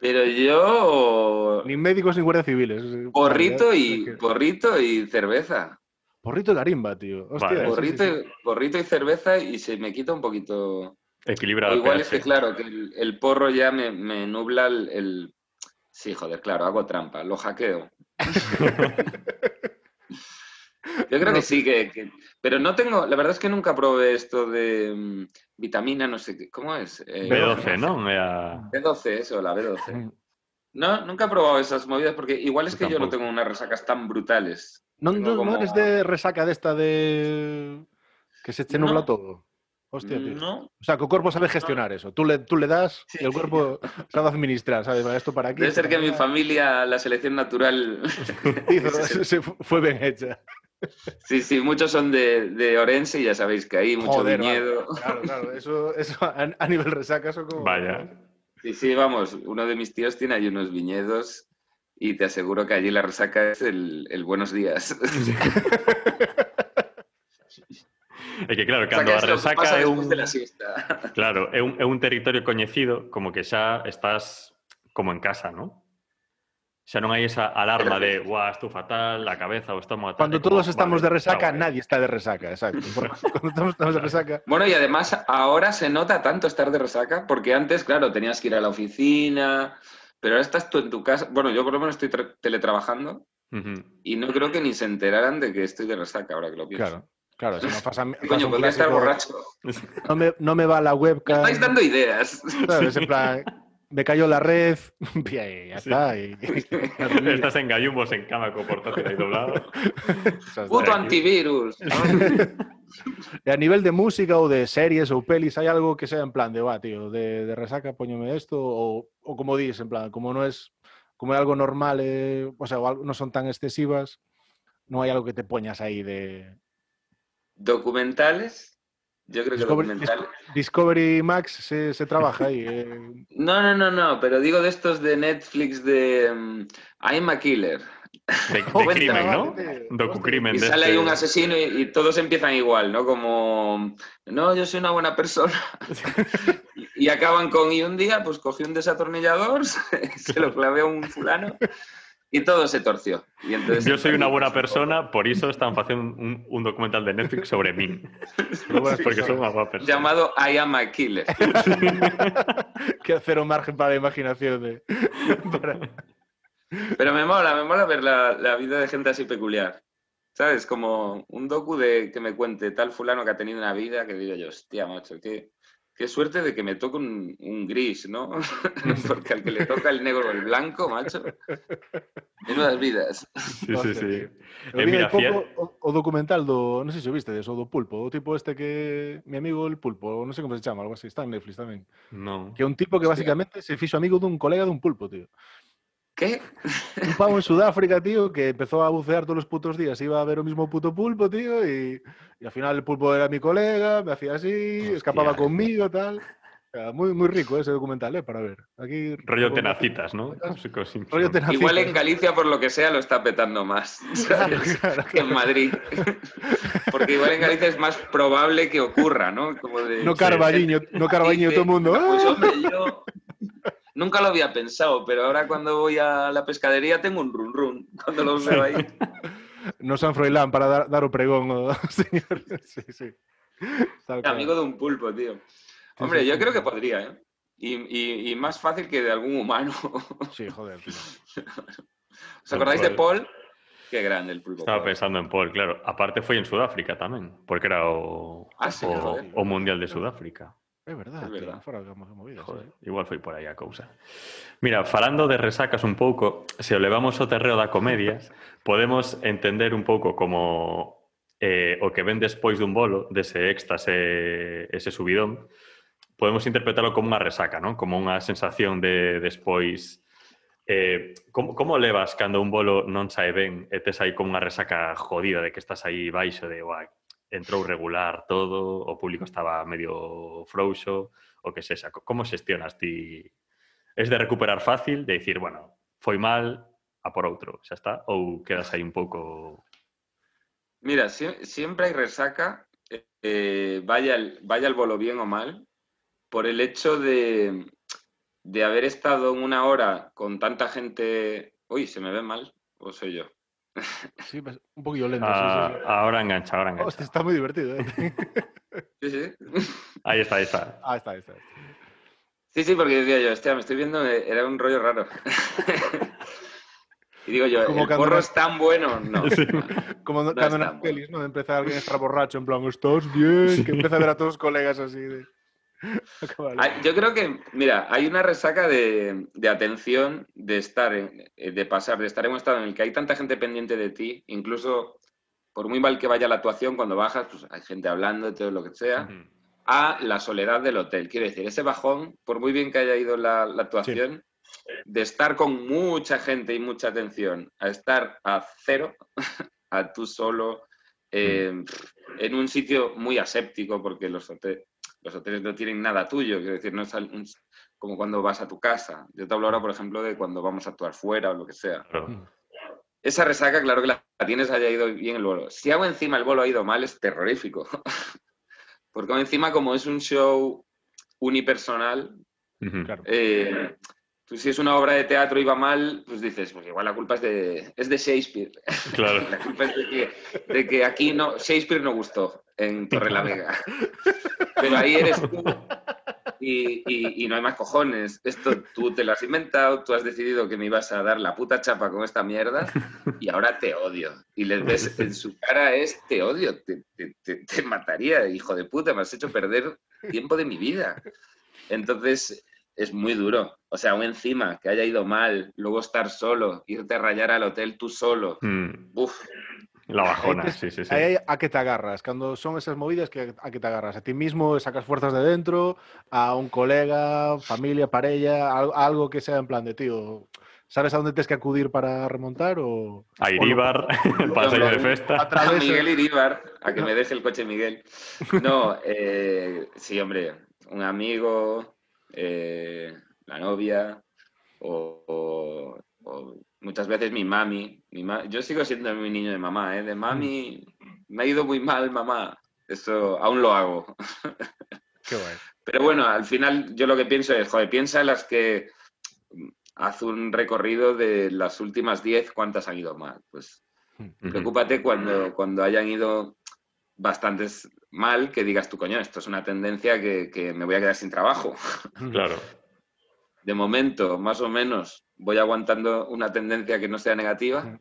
Pero yo... Ni médicos ni guardias civiles. Porrito y, que- porrito y cerveza. Porrito y garimba, tío. Hostia, Vale. sí, sí, Porrito, sí. y- porrito y cerveza y se me quita un poquito... Equilibra O o igual es que, claro, que el, el porro ya me, me nubla el, el- Sí, joder, claro, hago trampa, lo hackeo. Yo creo que sí, que, que- Pero no tengo... La verdad es que nunca probé esto de mm, vitamina, no sé qué... ¿Cómo es? Eh, B12, non? É a... B12, eso, la B12. Mm. No, nunca he probado esas movidas porque igual es Yo que yo no tengo unas resacas tan brutales. Non, non como- eres de resaca desta de... Que se te nubla No. todo. Hostia, tío. No, O sea, que o cuerpo sabe gestionar eso. Tú le, tú le das Sí. y el cuerpo sabe administrar, ¿sabes? Esto para aquí. debe ser que para mi familia, la selección natural... Hizo- se- se fue bien hecha. Sí, sí, muchos son de, de Orense y ya sabéis que hay mucho Joder, viñedo. vale. Claro, claro. Eso, eso a, a nivel resaca, eso como... Vaya. Sí, sí, vamos, uno de mis tíos tiene ahí unos viñedos y te aseguro que allí la resaca es el, el buenos días. É que claro, Resaca cando que resaca é un... de la siesta. Claro, é un, é un territorio coñecido como que xa estás como en casa, ¿no? Xa non hai esa alarma de, guau, estou fatal, la cabeza, o estómago... tal", Cuando é como, todos estamos "Vale, de resaca, guai". nadie está de resaca, exacto. Cuando todos estamos de resaca... Bueno, y además ahora se nota tanto estar de resaca, porque antes, claro, tenías que ir a la oficina, pero ahora estás tú en tu casa. Bueno, yo por lo menos estoy tra- teletrabajando Ujú. y no creo que ni se enteraran de que estoy de resaca, ahora que lo pienso. Claro, claro. Si no pasa, ¿Qué Coño, podría estar borracho. No me, no me va la Me webcam. estáis dando ideas. ¿sabes? En plan, me cayó la red. Ya Sí. está. y- y- Estás en gallumbos en cama co portátil aí doblado. Puto antivirus. A nivel de música ou de series ou pelis, hai algo que sea en plan de, va, tío, de, de resaca, poñome esto, ou como dis, en plan, como no es, como é algo normal, eh, o sea, o algo, non son tan excesivas, non hai algo que te poñas aí de... Documentales. Yo creo que Discovery, Discovery Max se, se trabaja ahí. eh. No, no, no, no, pero digo de estos de Netflix de mm, I'm a Killer. De, crimen, ¿no? Docucrimen. Y sale ahí este- un asesino y, y todos empiezan igual, ¿no? Como, no, yo soy una buena persona. y, y acaban con, y un día, pues cogí un desatornillador, se lo clavé a un fulano y todo se torció. Y entonces, Yo soy una buena persona, por iso están facendo un, un documental de Netflix sobre bueno, Porque son unha boa persona. Llamado I am a Killer. que hacer un margen para la imaginación de... para- Pero me mola, me mola ver la, la vida de gente así peculiar. ¿Sabes? Como un docu de que me cuente tal fulano que ha tenido una vida que digo yo, hostia, macho, qué, qué suerte de que me toque un, un gris, ¿no? Porque al que le toca el negro o el blanco, macho. Menudas vidas. Sí, sí, sí. Eh, mira, pouco o, o documental do, non sei se o viste, o do pulpo, o tipo este que mi amigo el pulpo, non sei como se chama, algo así, está en Netflix tamén. No. Que é un tipo que Hostia. basicamente se fixo amigo dun colega dun pulpo, tío. ¿Qué? Un pavo en Sudáfrica, tío, que empezó a bucear todos los putos días. Iba a ver el mismo puto pulpo, tío, y, y al final el pulpo era mi colega, me hacía así, escapaba Hostia. conmigo, tal. O sea, muy, muy rico ese documental, ¿eh? Para ver. Aquí, Rollo tenacitas, ¿no? Rollo tenacitas. Igual en Galicia, por lo que sea, lo está petando más Claro, ¿sabes? claro, que en Madrid. Porque igual en Galicia es más probable que ocurra, ¿no? Como de- No Carballiño, no Carballiño todo el mundo. Ah, pues, ¡ah! hombre, yo nunca lo había pensado, pero ahora cuando voy a la pescadería tengo un run run cuando los veo ahí. No San Froilán para dar, dar o pregón, o- señor. Sí, sí. Amigo de un pulpo, tío. Hombre, sí, yo sí. creo que podría, ¿eh? Y, y- y más fácil que de algún humano. Sí, joder, tío. ¿Os acordáis de Paul? Qué grande el pulpo. Estaba Paul. pensando en Paul, claro. Aparte foi en Sudáfrica tamén, porque era o, Ah, sí, o, joder. o Mundial de Sudáfrica. É verdad, é verdad. fora que movidas, Joder, sí. Igual foi por aí a cousa. Mira, falando de resacas un pouco, se o levamos ao terreo da comedia, podemos entender un pouco como eh, o que ven despois dun bolo, dese éxtase, ese subidón, podemos interpretarlo como unha resaca, non? Como unha sensación de despois... Eh, como, como levas cando un bolo non sae ben e tes aí como unha resaca jodida de que estás aí baixo de, guai, entrou regular todo, o público estaba medio frouxo, o que sexa. Co- Como xestionas ti? Es de recuperar fácil, de dicir, bueno, foi mal, a por outro, xa está? Ou quedas aí un pouco... Mira, sie- siempre hay resaca, eh, vaya, el, vaya el bolo bien o mal, por el hecho de, de haber estado una hora con tanta gente. Uy, ¿se me ve mal? ¿O soy yo? Sí, pues, un poquillo lento. Ah, sí, sí, sí. ahora engancha, ahora engancha. Hostia, está muy divertido, ¿eh? Sí, sí. Ahí está, ahí está. Ah, está, está. Sí, sí, porque decía yo, hostia, me estoy viendo, eh, era un rollo raro. y digo yo, Como ¿el cuando porro una- es tan bueno? No. Como no, No cuando en las pelis, ¿no? De empezar alguien a estar borracho, en plan, ¿estás bien? Que empieza a ver a todos los colegas así de... Yo creo que, mira, hay una resaca de, de atención, de estar, en- eh, de pasar, de estar en un estado en el que hay tanta gente pendiente de ti, incluso por muy mal que vaya la actuación, cuando bajas, pues hay gente hablando, todo lo que sea, a la soledad del hotel. Quiero decir, ese bajón, por muy bien que haya ido la, la actuación, de estar con mucha gente y mucha atención, a estar a cero, a tú solo, eh, en un sitio muy aséptico, porque los, hote- los hoteles no tienen nada tuyo, quiero decir, no es un- como cuando vas a tu casa. Yo te hablo ahora, por ejemplo, de cuando vamos a actuar fuera o lo que sea. Claro. Esa resaca, claro que la la tienes, haya ido bien el bolo. Si aún encima el bolo ha ido mal, es terrorífico. Porque encima, como es un show unipersonal. Claro. eh, tú si es una obra de teatro y va mal, pues dices, pues igual la culpa es de, es de Shakespeare. Claro. La culpa es de que, de que aquí no, Shakespeare no gustó en Torre la Vega. Pero ahí eres tú y, y- y no hay más cojones. Esto tú te lo has inventado, tú has decidido que me ibas a dar la puta chapa con esta mierda y ahora te odio. Y les ves en su cara es te odio, te, te- te- te mataría, hijo de puta, me has hecho perder tiempo de mi vida. Entonces es muy duro. O sea, aún encima que haya ido mal, luego estar solo, irte a rayar al hotel tú solo. Mm, Uf, La bajona, sí, sí, sí. Ahí a qué te agarras. Cuando son esas movidas, que a qué te agarras. A ti mismo, sacas fuerzas de dentro, a un colega, familia, pareja, al- algo que sea en plan de tío. ¿Sabes a dónde tienes que acudir para remontar? O, A Iríbar, paseo de festa. A a través Miguel Iríbar, a que me deje el coche Miguel. No, eh, sí, hombre, un amigo, eh, la novia, o, o- o muchas veces mi mami. Mi ma- Yo sigo siendo mi niño de mamá, ¿eh? De mami, me ha ido muy mal, mamá. Eso aún lo hago. Qué guay. Pero bueno, al final yo lo que pienso es, joder, piensa en las que haz un recorrido de las últimas 10, ¿cuántas han ido mal? Pues preocúpate cuando, cuando hayan ido bastantes mal, que digas tú, coño, esto es una tendencia que, que me voy a quedar sin trabajo. Claro. De momento, más o menos, voy aguantando una tendencia que no sea negativa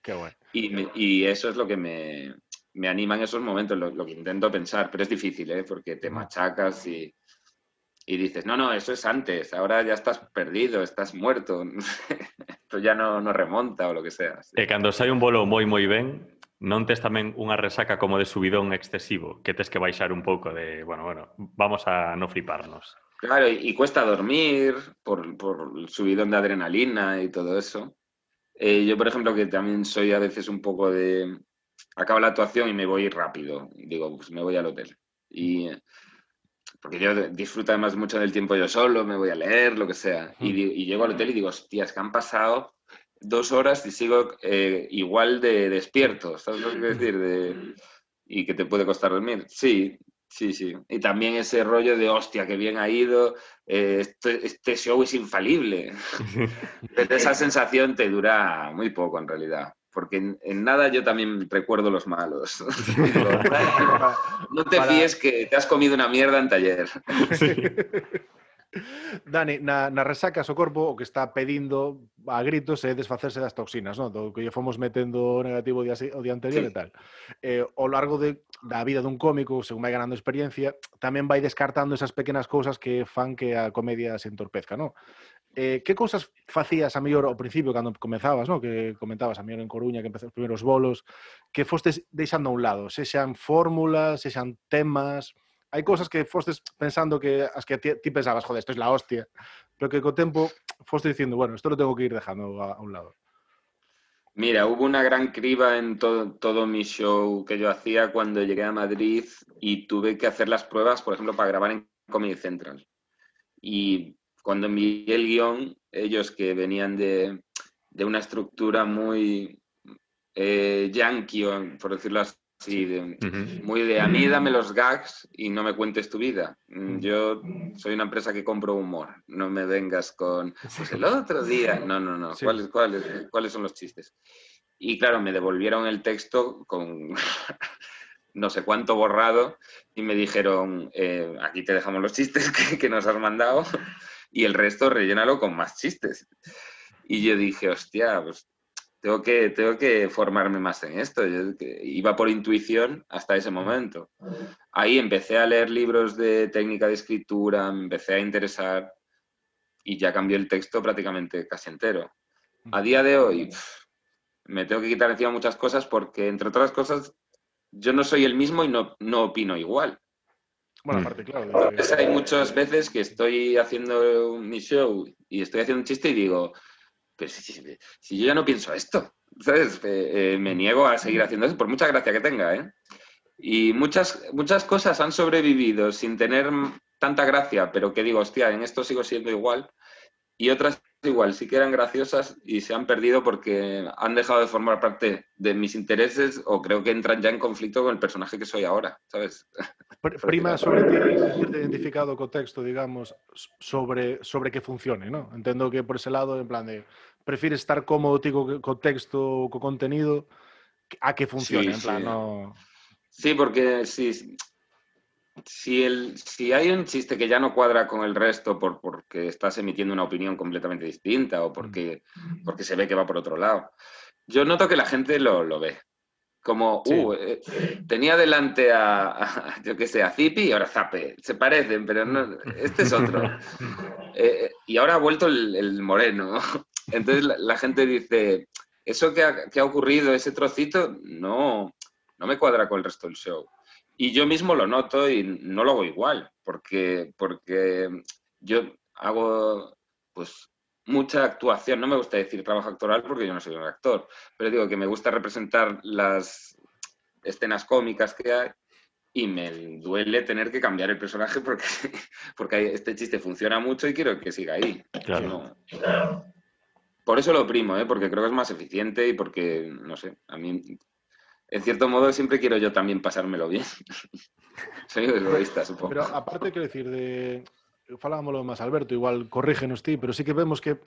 Qué guay. y, me- y eso es lo que me, me anima en esos momentos, lo, lo que intento pensar, pero es difícil, ¿eh? porque te machacas y, y dices, no, no, eso es antes, ahora ya estás perdido, estás muerto, esto ya no, no remonta o lo que sea. sí. E cando sai un bolo moi moi ben, non tes tamén unha resaca como de subidón excesivo, que tes que baixar un pouco de, bueno, bueno, vamos a no fliparnos. Claro, y, y cuesta dormir por, por el subidón de adrenalina y todo eso. Eh, yo, por ejemplo, que también soy a veces un poco de... Acaba la actuación y me voy rápido. Digo, pues me voy al hotel. Y, porque yo disfruto además mucho del tiempo yo solo, me voy a leer, lo que sea. Y, di- y llego al hotel y digo, hostias, que han pasado dos horas y sigo eh, igual de despierto. ¿Sabes lo que quiero decir? De, y que te puede costar dormir. Sí, sí, sí. Y también ese rollo de, hostia, que bien ha ido, eh, este, este show es infalible. Pero esa sensación te dura muy poco en realidad. Porque en, en nada yo también recuerdo los malos. No te fíes que te has comido una mierda en taller. Dani, na, na resacas o corpo o que está pedindo a gritos é desfacerse das toxinas, non? Do que lle fomos metendo negativo o día, o día anterior sí. e tal. Eh, ao largo de, da vida dun cómico, según vai ganando experiencia, tamén vai descartando esas pequenas cousas que fan que a comedia se entorpezca, non? Eh, que cousas facías a mellor ao principio cando comezabas, non? Que comentabas a mellor en Coruña, que empezas os primeiros bolos, que fostes deixando a un lado, se sean fórmulas, se sean temas, hai cousas que fostes pensando que as que ti, pensabas, joder, isto es la hostia, pero que co tempo fostes dicindo, bueno, isto lo tengo que ir dejando a, a un lado. Mira, hubo una gran criba en todo, todo mi show que yo hacía cuando llegué a Madrid y tuve que hacer las pruebas, por ejemplo, para grabar en Comedy Central. Y cuando envié el guion, ellos que venían de, de una estructura muy eh, yankee, por decirlo así, de- muy de a mí dame los gags y no me cuentes tu vida. Mm, Yo soy una empresa que compro humor, no me vengas con, pues el otro día, no, no, no, Sí. ¿cuáles, cuáles, cuáles son los chistes? Y claro, me devolvieron el texto con no sé cuánto borrado y me dijeron, eh, aquí te dejamos los chistes que, que nos has mandado y el resto rellénalo con más chistes. Y yo dije, hostia, pues tengo que, tengo que formarme más en esto. Yo iba por intuición hasta ese momento. Ahí empecé a leer libros de técnica de escritura, me empecé a interesar y ya cambió el texto prácticamente casi entero. A día de hoy me tengo que quitar encima muchas cosas porque, entre otras cosas, yo no soy el mismo y no, no opino igual. Bueno, Mm. aparte, claro, Entonces, hay muchas veces que estoy haciendo mi show y estoy haciendo un chiste y digo, pero si, si- si yo ya no pienso esto, ¿sabes? Eh, eh, me niego a seguir haciendo eso, por mucha gracia que tenga, ¿eh? Y muchas, muchas cosas han sobrevivido sin tener tanta gracia, pero que digo, hostia, en esto sigo siendo igual. Y otras igual, sí que eran graciosas y se han perdido porque han dejado de formar parte de mis intereses o creo que entran ya en conflicto con el personaje que soy ahora, ¿sabes? Pr- prima sobre ti identificado co texto, digamos, sobre, sobre que funcione, ¿no? Entendo que por ese lado, en plan de, prefires estar cómodo ti co, co texto, co contenido, a que funcione, Sí, en plan, sí. no... Sí, porque si, si, el, si hay un chiste que ya no cuadra con el resto por, porque estás emitiendo una opinión completamente distinta o porque, porque se ve que va por otro lado, yo noto que la gente lo, lo ve. Como, Sí. uh, eh, tenía delante a, a, yo qué sé, a Zipi y ahora Zape. Se parecen, pero no, este es otro. Eh, y ahora ha vuelto el, el moreno. Entonces la, la gente dice, eso que ha, que ha ocurrido, ese trocito, no, no me cuadra con el resto del show. Y yo mismo lo noto y no lo hago igual, porque, porque yo hago pues mucha actuación, no me gusta decir trabajo actoral porque yo no soy un actor, pero digo que me gusta representar las escenas cómicas que hay y me duele tener que cambiar el personaje porque, porque este chiste funciona mucho y quiero que siga ahí. Claro. No. Por eso lo oprimo, ¿eh? porque creo que es más eficiente y porque, no sé, a mí, en cierto modo, siempre quiero yo también pasármelo bien. Soy egoísta, supongo. Pero aparte, quero dicir, de... Falámoslo máis, Alberto, igual corrígenos ti, pero sí que vemos que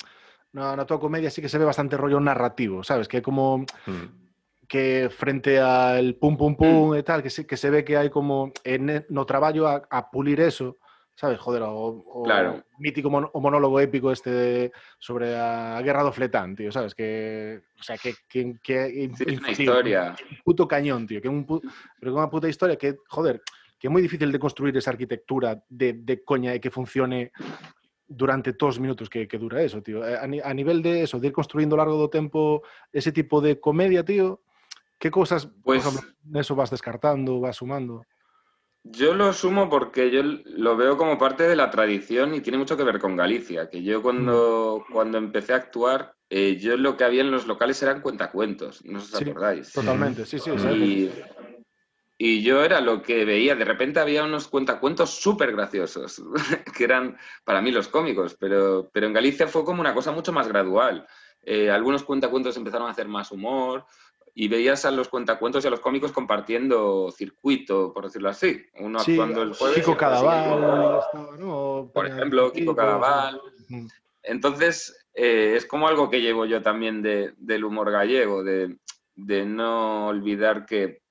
na, na tua comedia sí que se ve bastante rollo narrativo, sabes? Que como Mm. que frente al pum pum pum e tal, que se, que se ve que hai como en, no traballo a, a pulir eso, sabes? Joder, o, o Claro. mítico mon, o monólogo épico este de, sobre a guerra do fletán, tío, sabes? Que, o sea, que, que, que Sí, es una tío, historia. un puto cañón, tío, que un pu- pero unha puta historia que, joder, que é moi difícil de construir esa arquitectura de, de coña e que funcione durante todos os minutos que, que dura eso, tío. A, ni- a nivel de eso, de ir construindo ao largo do tempo ese tipo de comedia, tío, que cousas, Pues- por exemplo, neso vas descartando, vas sumando? Yo lo sumo porque yo lo veo como parte de la tradición y tiene mucho que ver con Galicia, que yo cuando, cuando empecé a actuar, eh, yo lo que había en los locales eran cuentacuentos, no os Sí, acordáis. Totalmente, sí, sí. Y, y yo era lo que veía, de repente había unos cuentacuentos súper graciosos, que eran para mí los cómicos, pero, pero en Galicia fue como una cosa mucho más gradual. Eh, algunos cuentacuentos empezaron a hacer más humor y veías a los cuentacuentos y a los cómicos compartiendo circuito, por decirlo así. Uno Sí, actuando el jueves. Kiko. Cadaval. Por ejemplo, Kiko Cadaval. Mm. Entonces, eh, es como algo que llevo yo también de- del humor gallego, de, de no olvidar que,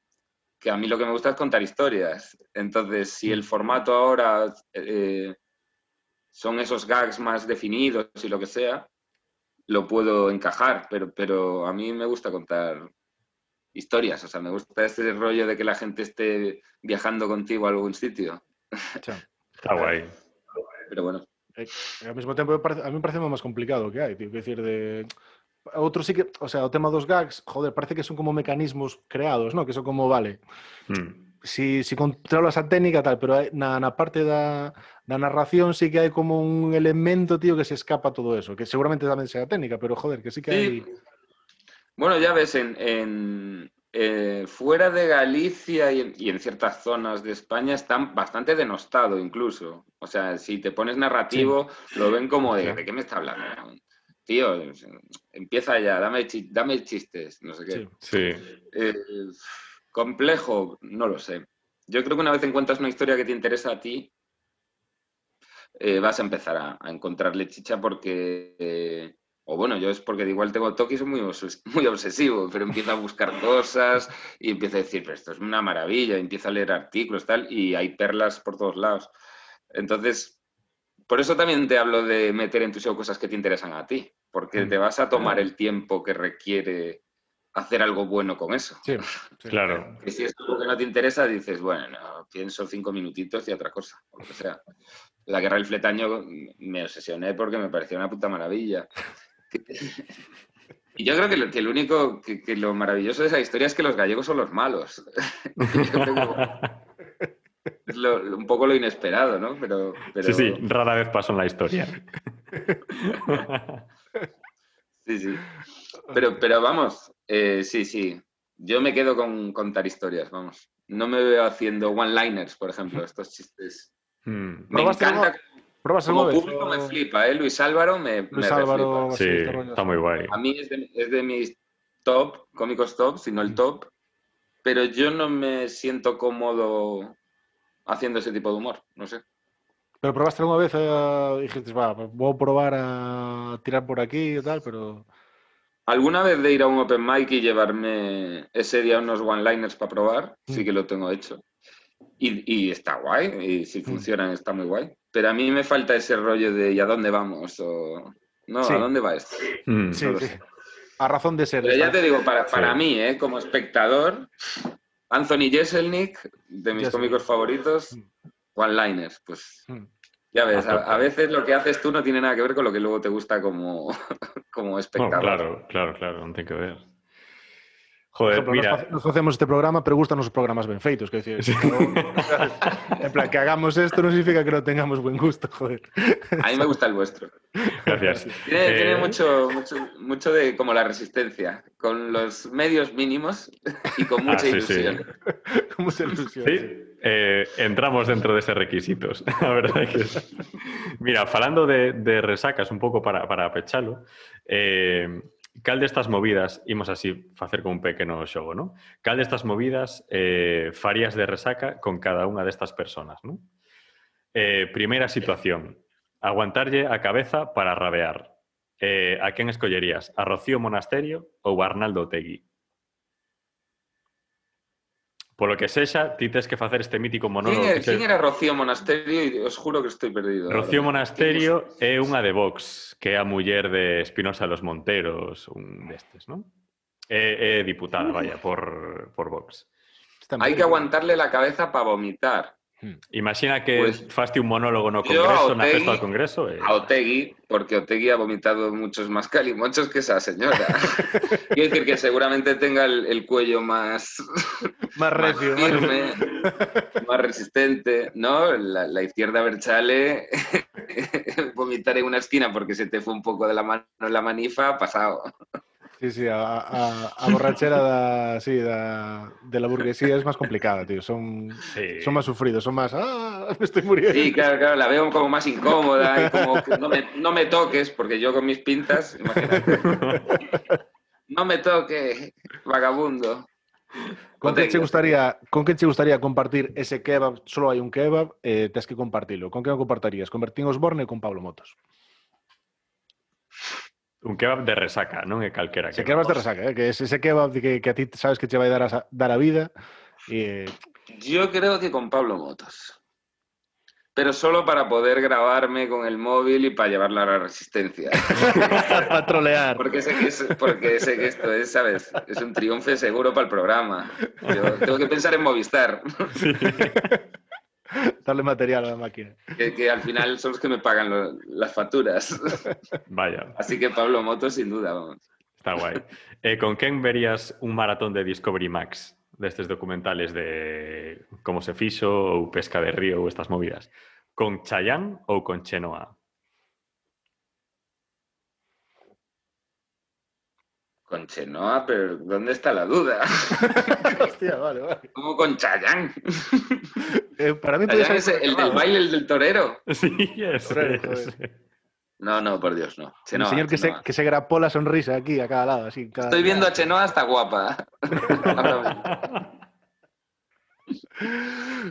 que a mí lo que me gusta es contar historias. Entonces, si el formato ahora eh, son esos gags más definidos y lo que sea, lo puedo encajar, pero, pero a mí me gusta contar historias, o sea, me gusta este rollo de que la gente esté viajando contigo a algún sitio. Está guay. pero bueno. E mesmo tempo, me parece- a mí me parece o máis complicado que hai, tío, que decir de outro sí que, o sea, o tema dos gags, joder, parece que son como mecanismos creados, ¿no? Que son como, vale, Mm. si, si controlas a técnica tal, pero hai- na, na parte da, da narración sí que hai como un elemento, tío, que se escapa a todo eso, que seguramente tamén sea técnica, pero joder, que sí que hai... Bueno, ya ves, en, en, eh, fuera de Galicia y en, y en ciertas zonas de España están bastante denostado incluso. O sea, si te pones narrativo, lo ven como de, ¿de qué me está hablando? Tío, empieza ya, dame, chi- dame chistes, no sé qué. Sí. Sí. Eh, complejo, no lo sé. Yo creo que una vez encuentras una historia que te interesa a ti, eh, vas a empezar a, a encontrarle chicha porque, eh, o bueno, yo es porque igual tengo toque y soy muy, muy obsesivo, pero empiezo a buscar cosas y empiezo a decir, pero esto es una maravilla, y empiezo a leer artículos tal, y hay perlas por todos lados. Entonces, por eso también te hablo de meter en tu show cosas que te interesan a ti, porque Mm. te vas a tomar el tiempo que requiere hacer algo bueno con eso. Sí, sí. Claro. Que si es algo que no te interesa, dices, bueno, no, pienso cinco minutitos y otra cosa, o lo que sea. La guerra del fletaño me obsesioné porque me parecía una puta maravilla. Y yo creo que lo, que lo único, que, que lo maravilloso de esa historia es que los gallegos son los malos. Es lo- un poco lo inesperado, ¿no? Pero, pero Sí, sí, rara vez pasó en la historia. sí, sí. Pero, pero vamos, eh, sí, sí. Yo me quedo con contar historias, vamos. No me veo haciendo one-liners, por ejemplo, estos chistes. Mm. Me ¿Probaste encanta, ¿Probas como público me flipa, ¿eh? Luis Álvaro me, me Luis Álvaro, reflipa. Sí, este rollo, está muy guay. A mí es de, es de mis top, cómicos top, sino Mm. el top, pero yo no me siento cómodo haciendo ese tipo de humor, no sé. Pero probaste alguna vez, eh, dijiste, va, voy a probar a tirar por aquí y tal, pero... Alguna vez de ir a un open mic y llevarme ese día unos one-liners para probar, sí Mm. que lo tengo hecho. Y, y está guay, y si Mm. funcionan está muy guay. Pero a mí me falta ese rollo de ¿y a dónde vamos? O, no, Sí. ¿a dónde va esto? Mm. Sí, no sí. A razón de ser. Pero ya te digo, para, para Sí. mí, ¿eh? como espectador, Anthony Jeselnik, de mis Jeselnik. cómicos favoritos, Mm. one-liners, pues Mm. ya ves, A veces lo que haces tú no tiene nada que ver con lo que luego te gusta como, como No, espectador. claro, claro, claro, non ten que ver. Joder, mira, nos, facemos este programa, pero gustan os programas ben feitos, que decir, Sí. en plan, que hagamos esto no significa que no tengamos buen gusto, joder. A mí me gusta el vuestro. gracias. Tiene, Eh, tiene mucho, mucho, mucho de como la resistencia, con los medios mínimos y con mucha Ah, sí, sí. ilusión. Como se ilusión. Sí, eh, entramos dentro de esos requisitos. A verdade que... Mira, falando de, de resacas un pouco para, para pechalo, eh, cal destas movidas, imos así facer con un pequeno xogo, non? Cal destas movidas eh, farías de resaca con cada unha destas personas, non? Eh, primeira situación, aguantarlle a cabeza para rabear. Eh, a quen escollerías? A Rocío Monasterio ou a Arnaldo Otegui? Otegui? Polo que sexa, ti tes que facer este mítico monólogo ¿Quién, que era, se... quién era Rocío Monasterio? Y os juro que estoy perdido. Rocío ahora. Monasterio é unha de Vox, que é a muller de Espinosa los Monteros, un destes, non? É, é diputada, vaya, por, por Vox. Hay que aguantarle la cabeza para vomitar. Imagina que Pues, faste un monólogo no Congreso, Otegi- festa do Congreso, e... A Otegui, porque Otegui ha vomitado muchos más calimochos que esa señora. Quiero decir que seguramente tenga el, el cuello más, Más recio, más firme, más resistente, ¿no? La, la izquierda Berchale, vomitar en una esquina porque se te fue un poco de la mano en la manifa, pasado. Sí, sí, a, a, a borrachera da, sí, da, de la burguesía es más complicada, tío. Son, Sí. son más sufridos, son más. ¡Ah! Me estoy muriendo. Sí, claro, claro, la veo como más incómoda y como no me, no me toques, porque yo con mis pintas, imagínate. No me toques, vagabundo. ¿Con qué, te gustaría, ¿Con qué te gustaría compartir ese kebab? Solo hay un kebab, eh, tienes que compartirlo. ¿Con qué lo compartirías? ¿Con Bertín Osborne o con Pablo Motos? Un kebab de resaca, non é calquera Ese kebab. kebab de resaca, eh, que es ese kebab que, que a ti sabes que te va a dar a, dar a vida. Y, eh, Yo creo que con Pablo Motos. Pero solo para poder grabarme con el móvil y para llevarlo a la resistencia. para trolear. Porque sé, que es- porque sé que esto es, ¿sabes? Es un triunfo seguro para el programa. Yo tengo que pensar en Movistar, Darle material a la máquina. que, que al final son los que me pagan lo- las facturas. Vaya, Así que Pablo Motos, sin duda, vamos. está guai. Eh, con quen verías un maratón de Discovery Max destes documentales de como se fixo ou pesca de río ou estas movidas? Con Chayanne ou con Chenoa? Con Chenoa, pero ¿dónde está la duda? Hostia, vale, vale. ¿Cómo con Chayán? Eh, para mí puede Chayán ser es el del baile, el del torero. Sí, ese. No, no, por Dios, no. Un Chenoa, señor que se, que se grapó la sonrisa aquí a cada lado. Así, en cada- Estoy viendo a Chenoa hasta guapa.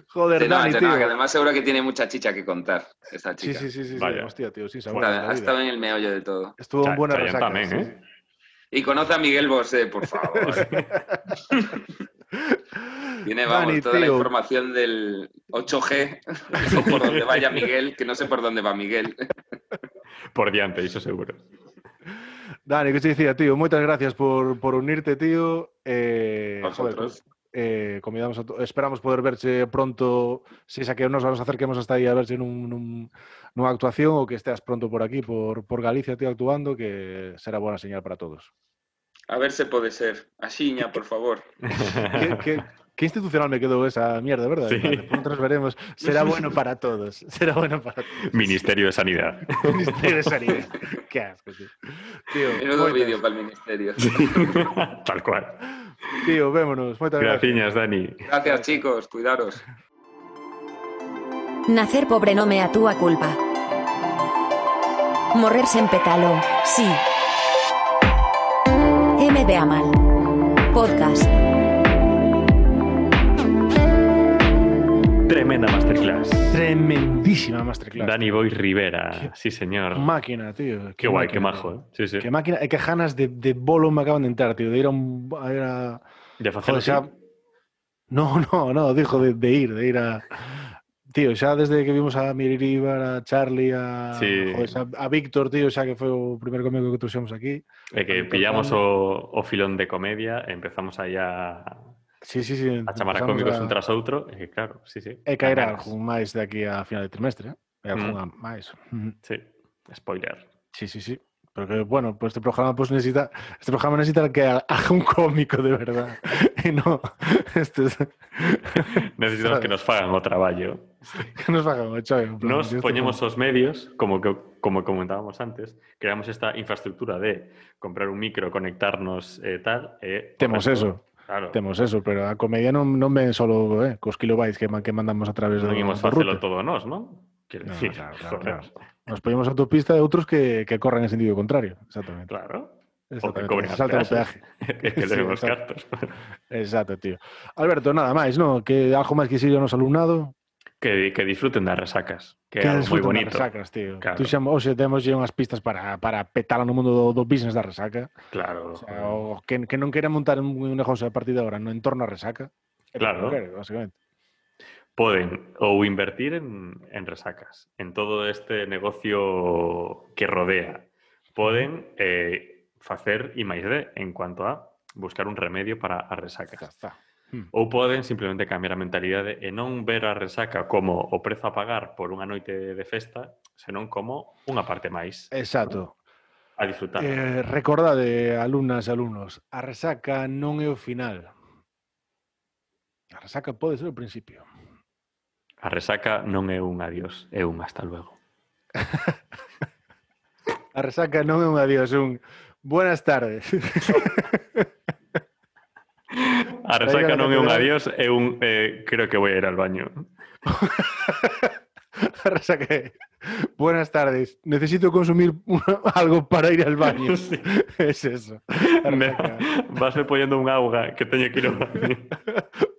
Joder, Chenoa, Dani, Chenoa, tío. que además seguro que tiene mucha chicha que contar, esta Sí, chica. sí, sí, sí, sí. Vaya. Hostia, tío, sí, la ha estado en el meollo de todo. Estuvo en Cha- buena Chayanne resaca. sí, eh? Y conoce a Miguel Bosé, por favor. Tiene, vamos, Dani, toda la información del 8G, o por donde vaya Miguel, que no sé por dónde va Miguel. Por diante, iso seguro. Dani, que te decía, tío, moitas gracias por, por unirte, tío. Eh, joder, Vosotros. Eh, convidamos a esperamos poder verche pronto, se xa que nos nos acerquemos hasta aí a verche nun, nun, nunha actuación ou que esteas pronto por aquí, por, por Galicia, tío, actuando, que será buena señal para todos. A ver si puede ser. Axiña, por favor. ¿Qué, qué, qué institucional me quedó esa mierda, ¿verdad? Sí. Vale, pronto nos veremos. Será bueno para todos. Será bueno para todos. Ministerio de Sanidad. Ministerio de Sanidad. Qué asco, tío. Tío, Menudo vídeo para el ministerio. Tal cual. Tío, vémonos. Moitas gracias. Dani. Gracias, chicos. Cuidaros. Nacer pobre no me atúa culpa. Morrerse en petalo, sí. M de Amal. Podcast. Tremenda masterclass. Tremendísima masterclass. Dani Boy Rivera, sí señor. Máquina, tío. Qué guay, qué majo. ¿eh? Sí, sí. Qué máquina, que ganas de, de bolo me acaban de entrar, tío, de ir a un... A ir a... De xa... No, no, no, dijo de, de ir, de ir a... Tío, xa desde que vimos a Miribar, a Charlie, a, Sí. joder, xa- a Víctor, tío, xa que foi o primeiro comigo que trouxemos aquí. É que pillamos o, o filón de comedia empezamos aí a, Sí, sí, sí. a chamar a cómicos un tras outro. E claro, sí, sí. E caerá algún máis de aquí a final de trimestre, eh? E algún Mm. máis. Sí, spoiler. Sí, sí, sí. Porque, bueno, pues este programa pues necesita, este programa necesita que ha- haga un cómico de verdad. Y no, este es- Necesitamos que nos fagan o traballo. que nos choio, en plan, Nos poñemos os medios, como que como comentábamos antes, creamos esta infraestructura de comprar un micro, conectarnos e tal. E o Temos eso, Claro, temos eso, pero a comedia non, non ven solo eh, cos kilobytes que, que mandamos a través do, non imos do facelo todo nós, non? Quero No, decir, claro, claro, joder, Nos poñemos a autopista e outros que, que corren en sentido contrario. Exactamente. claro. O que Exactamente. se as saltan o peaje. Que Sí, levemos exacto. cartos. Exacto, tío. Alberto, nada máis, no? Que algo máis que siga o noso alumnado? Que, que disfruten das resacas, que, Que algo moi bonito. das resacas, tío. Claro. Tú xa, hoxe temos unhas pistas para, para petala no mundo do, do business da resaca. Claro. O sea, o que, que non montar un, negocio a partir de agora no entorno a resaca. Claro. porque quere, básicamente. Poden ou invertir en, en resacas, en todo este negocio que rodea. Poden eh, facer I máis D en cuanto a buscar un remedio para resacas. Hmm. Ou poden simplemente cambiar a mentalidade e non ver a resaca como o prezo a pagar por unha noite de festa, senón como unha parte máis. Exacto. A disfrutar. Eh, recordade, alumnas e alumnos, a resaca non é o final. A resaca pode ser o principio. A resaca non é un adiós, é un hasta luego. a resaca non é un adiós, é un buenas tardes. A resaca Traiga non é un adiós, é un eh, creo que voy a ir al baño. A resaca é, buenas tardes. Necesito consumir algo para ir al baño. Sí. Es eso. A Me, vasme poñendo un auga que teño que ir ao baño.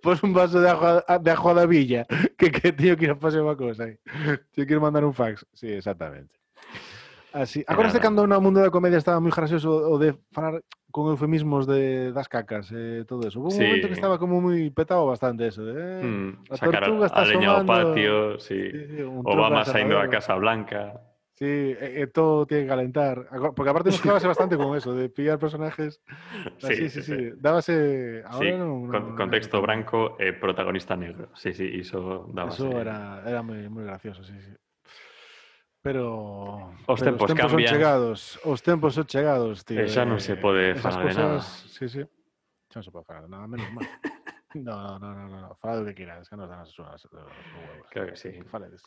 Pos un vaso de agua, de agua da villa que, que teño que ir a facer unha cousa aí. Teño que ir mandar un fax. Sí, exactamente. Así. Nada. cando no mundo da comedia estaba moi gracioso o de falar con eufemismos de das cacas e todo eso. Hubo un Sí. momento que estaba como moi petado bastante eso. Eh, Mm, a tortuga está asomando. patio, sí. sí, sí, Obama saindo da. Casa Blanca. Sí, e, e todo tiene que calentar. Porque aparte mezclábase bastante con eso, de pillar personajes. Así, sí, sí, Dábase. Ahora Sí, con- non- contexto non- branco e protagonista negro. Sí, sí, iso daba Eso era, era moi, moi gracioso, sí, sí. Pero os tempos, pero os tempos cambian. son chegados, os tempos son chegados, tío. E xa non eh, se pode eh, falar de cosas, nada. Sí, sí. Xa non se pode falar de nada, menos mal. No, no, no, no, no. Fala do que quieras, que nos dan as súas huevos. Claro que sí. Que faledes.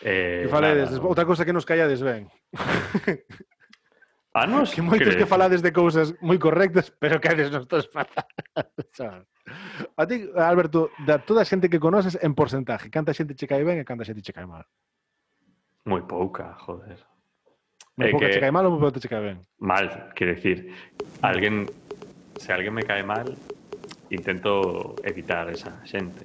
Eh, que faledes. Nada. Outra cosa que nos callades ben. Ah, a nos? Que moitos crees. que falades de cousas moi correctas, pero que eres nos dos patas. A ti, Alberto, da toda a xente que conoces en porcentaje, canta xente che cae ben e canta xente che cae mal? Moi pouca, joder. Moi É pouca que- che cae mal ou moi pouca che cae ben? Mal, quiero decir, alguén se alguén me cae mal, intento evitar esa xente.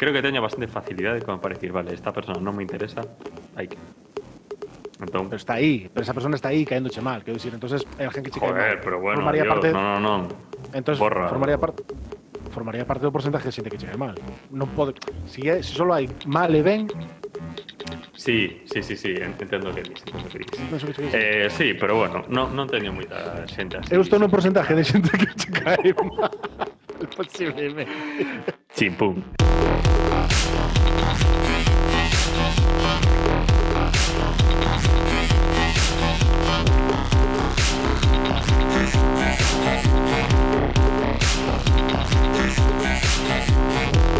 Creo que teño bastante facilidade como para decir, vale, esta persona non me interesa, hai que. Entón, Pero está aí, pero esa persona está aí caéndoche mal, quero dicir, entonces é alguén que che cae mal. joder, pero bueno, formaría Dios, parte, no, no, no. entonces borra. formaría parte formaría parte do porcentaje de xente que che cae mal. Non pode, si, si solo hai mal e ben, Sí, sí, sí, sí, entendo que dices. entendo que dis. Sei que eh, sí, pero bueno, no, non teño moita xente así. Eu estou no porcentaje de xente que che cae mal, posiblemente. Chimpum. Thank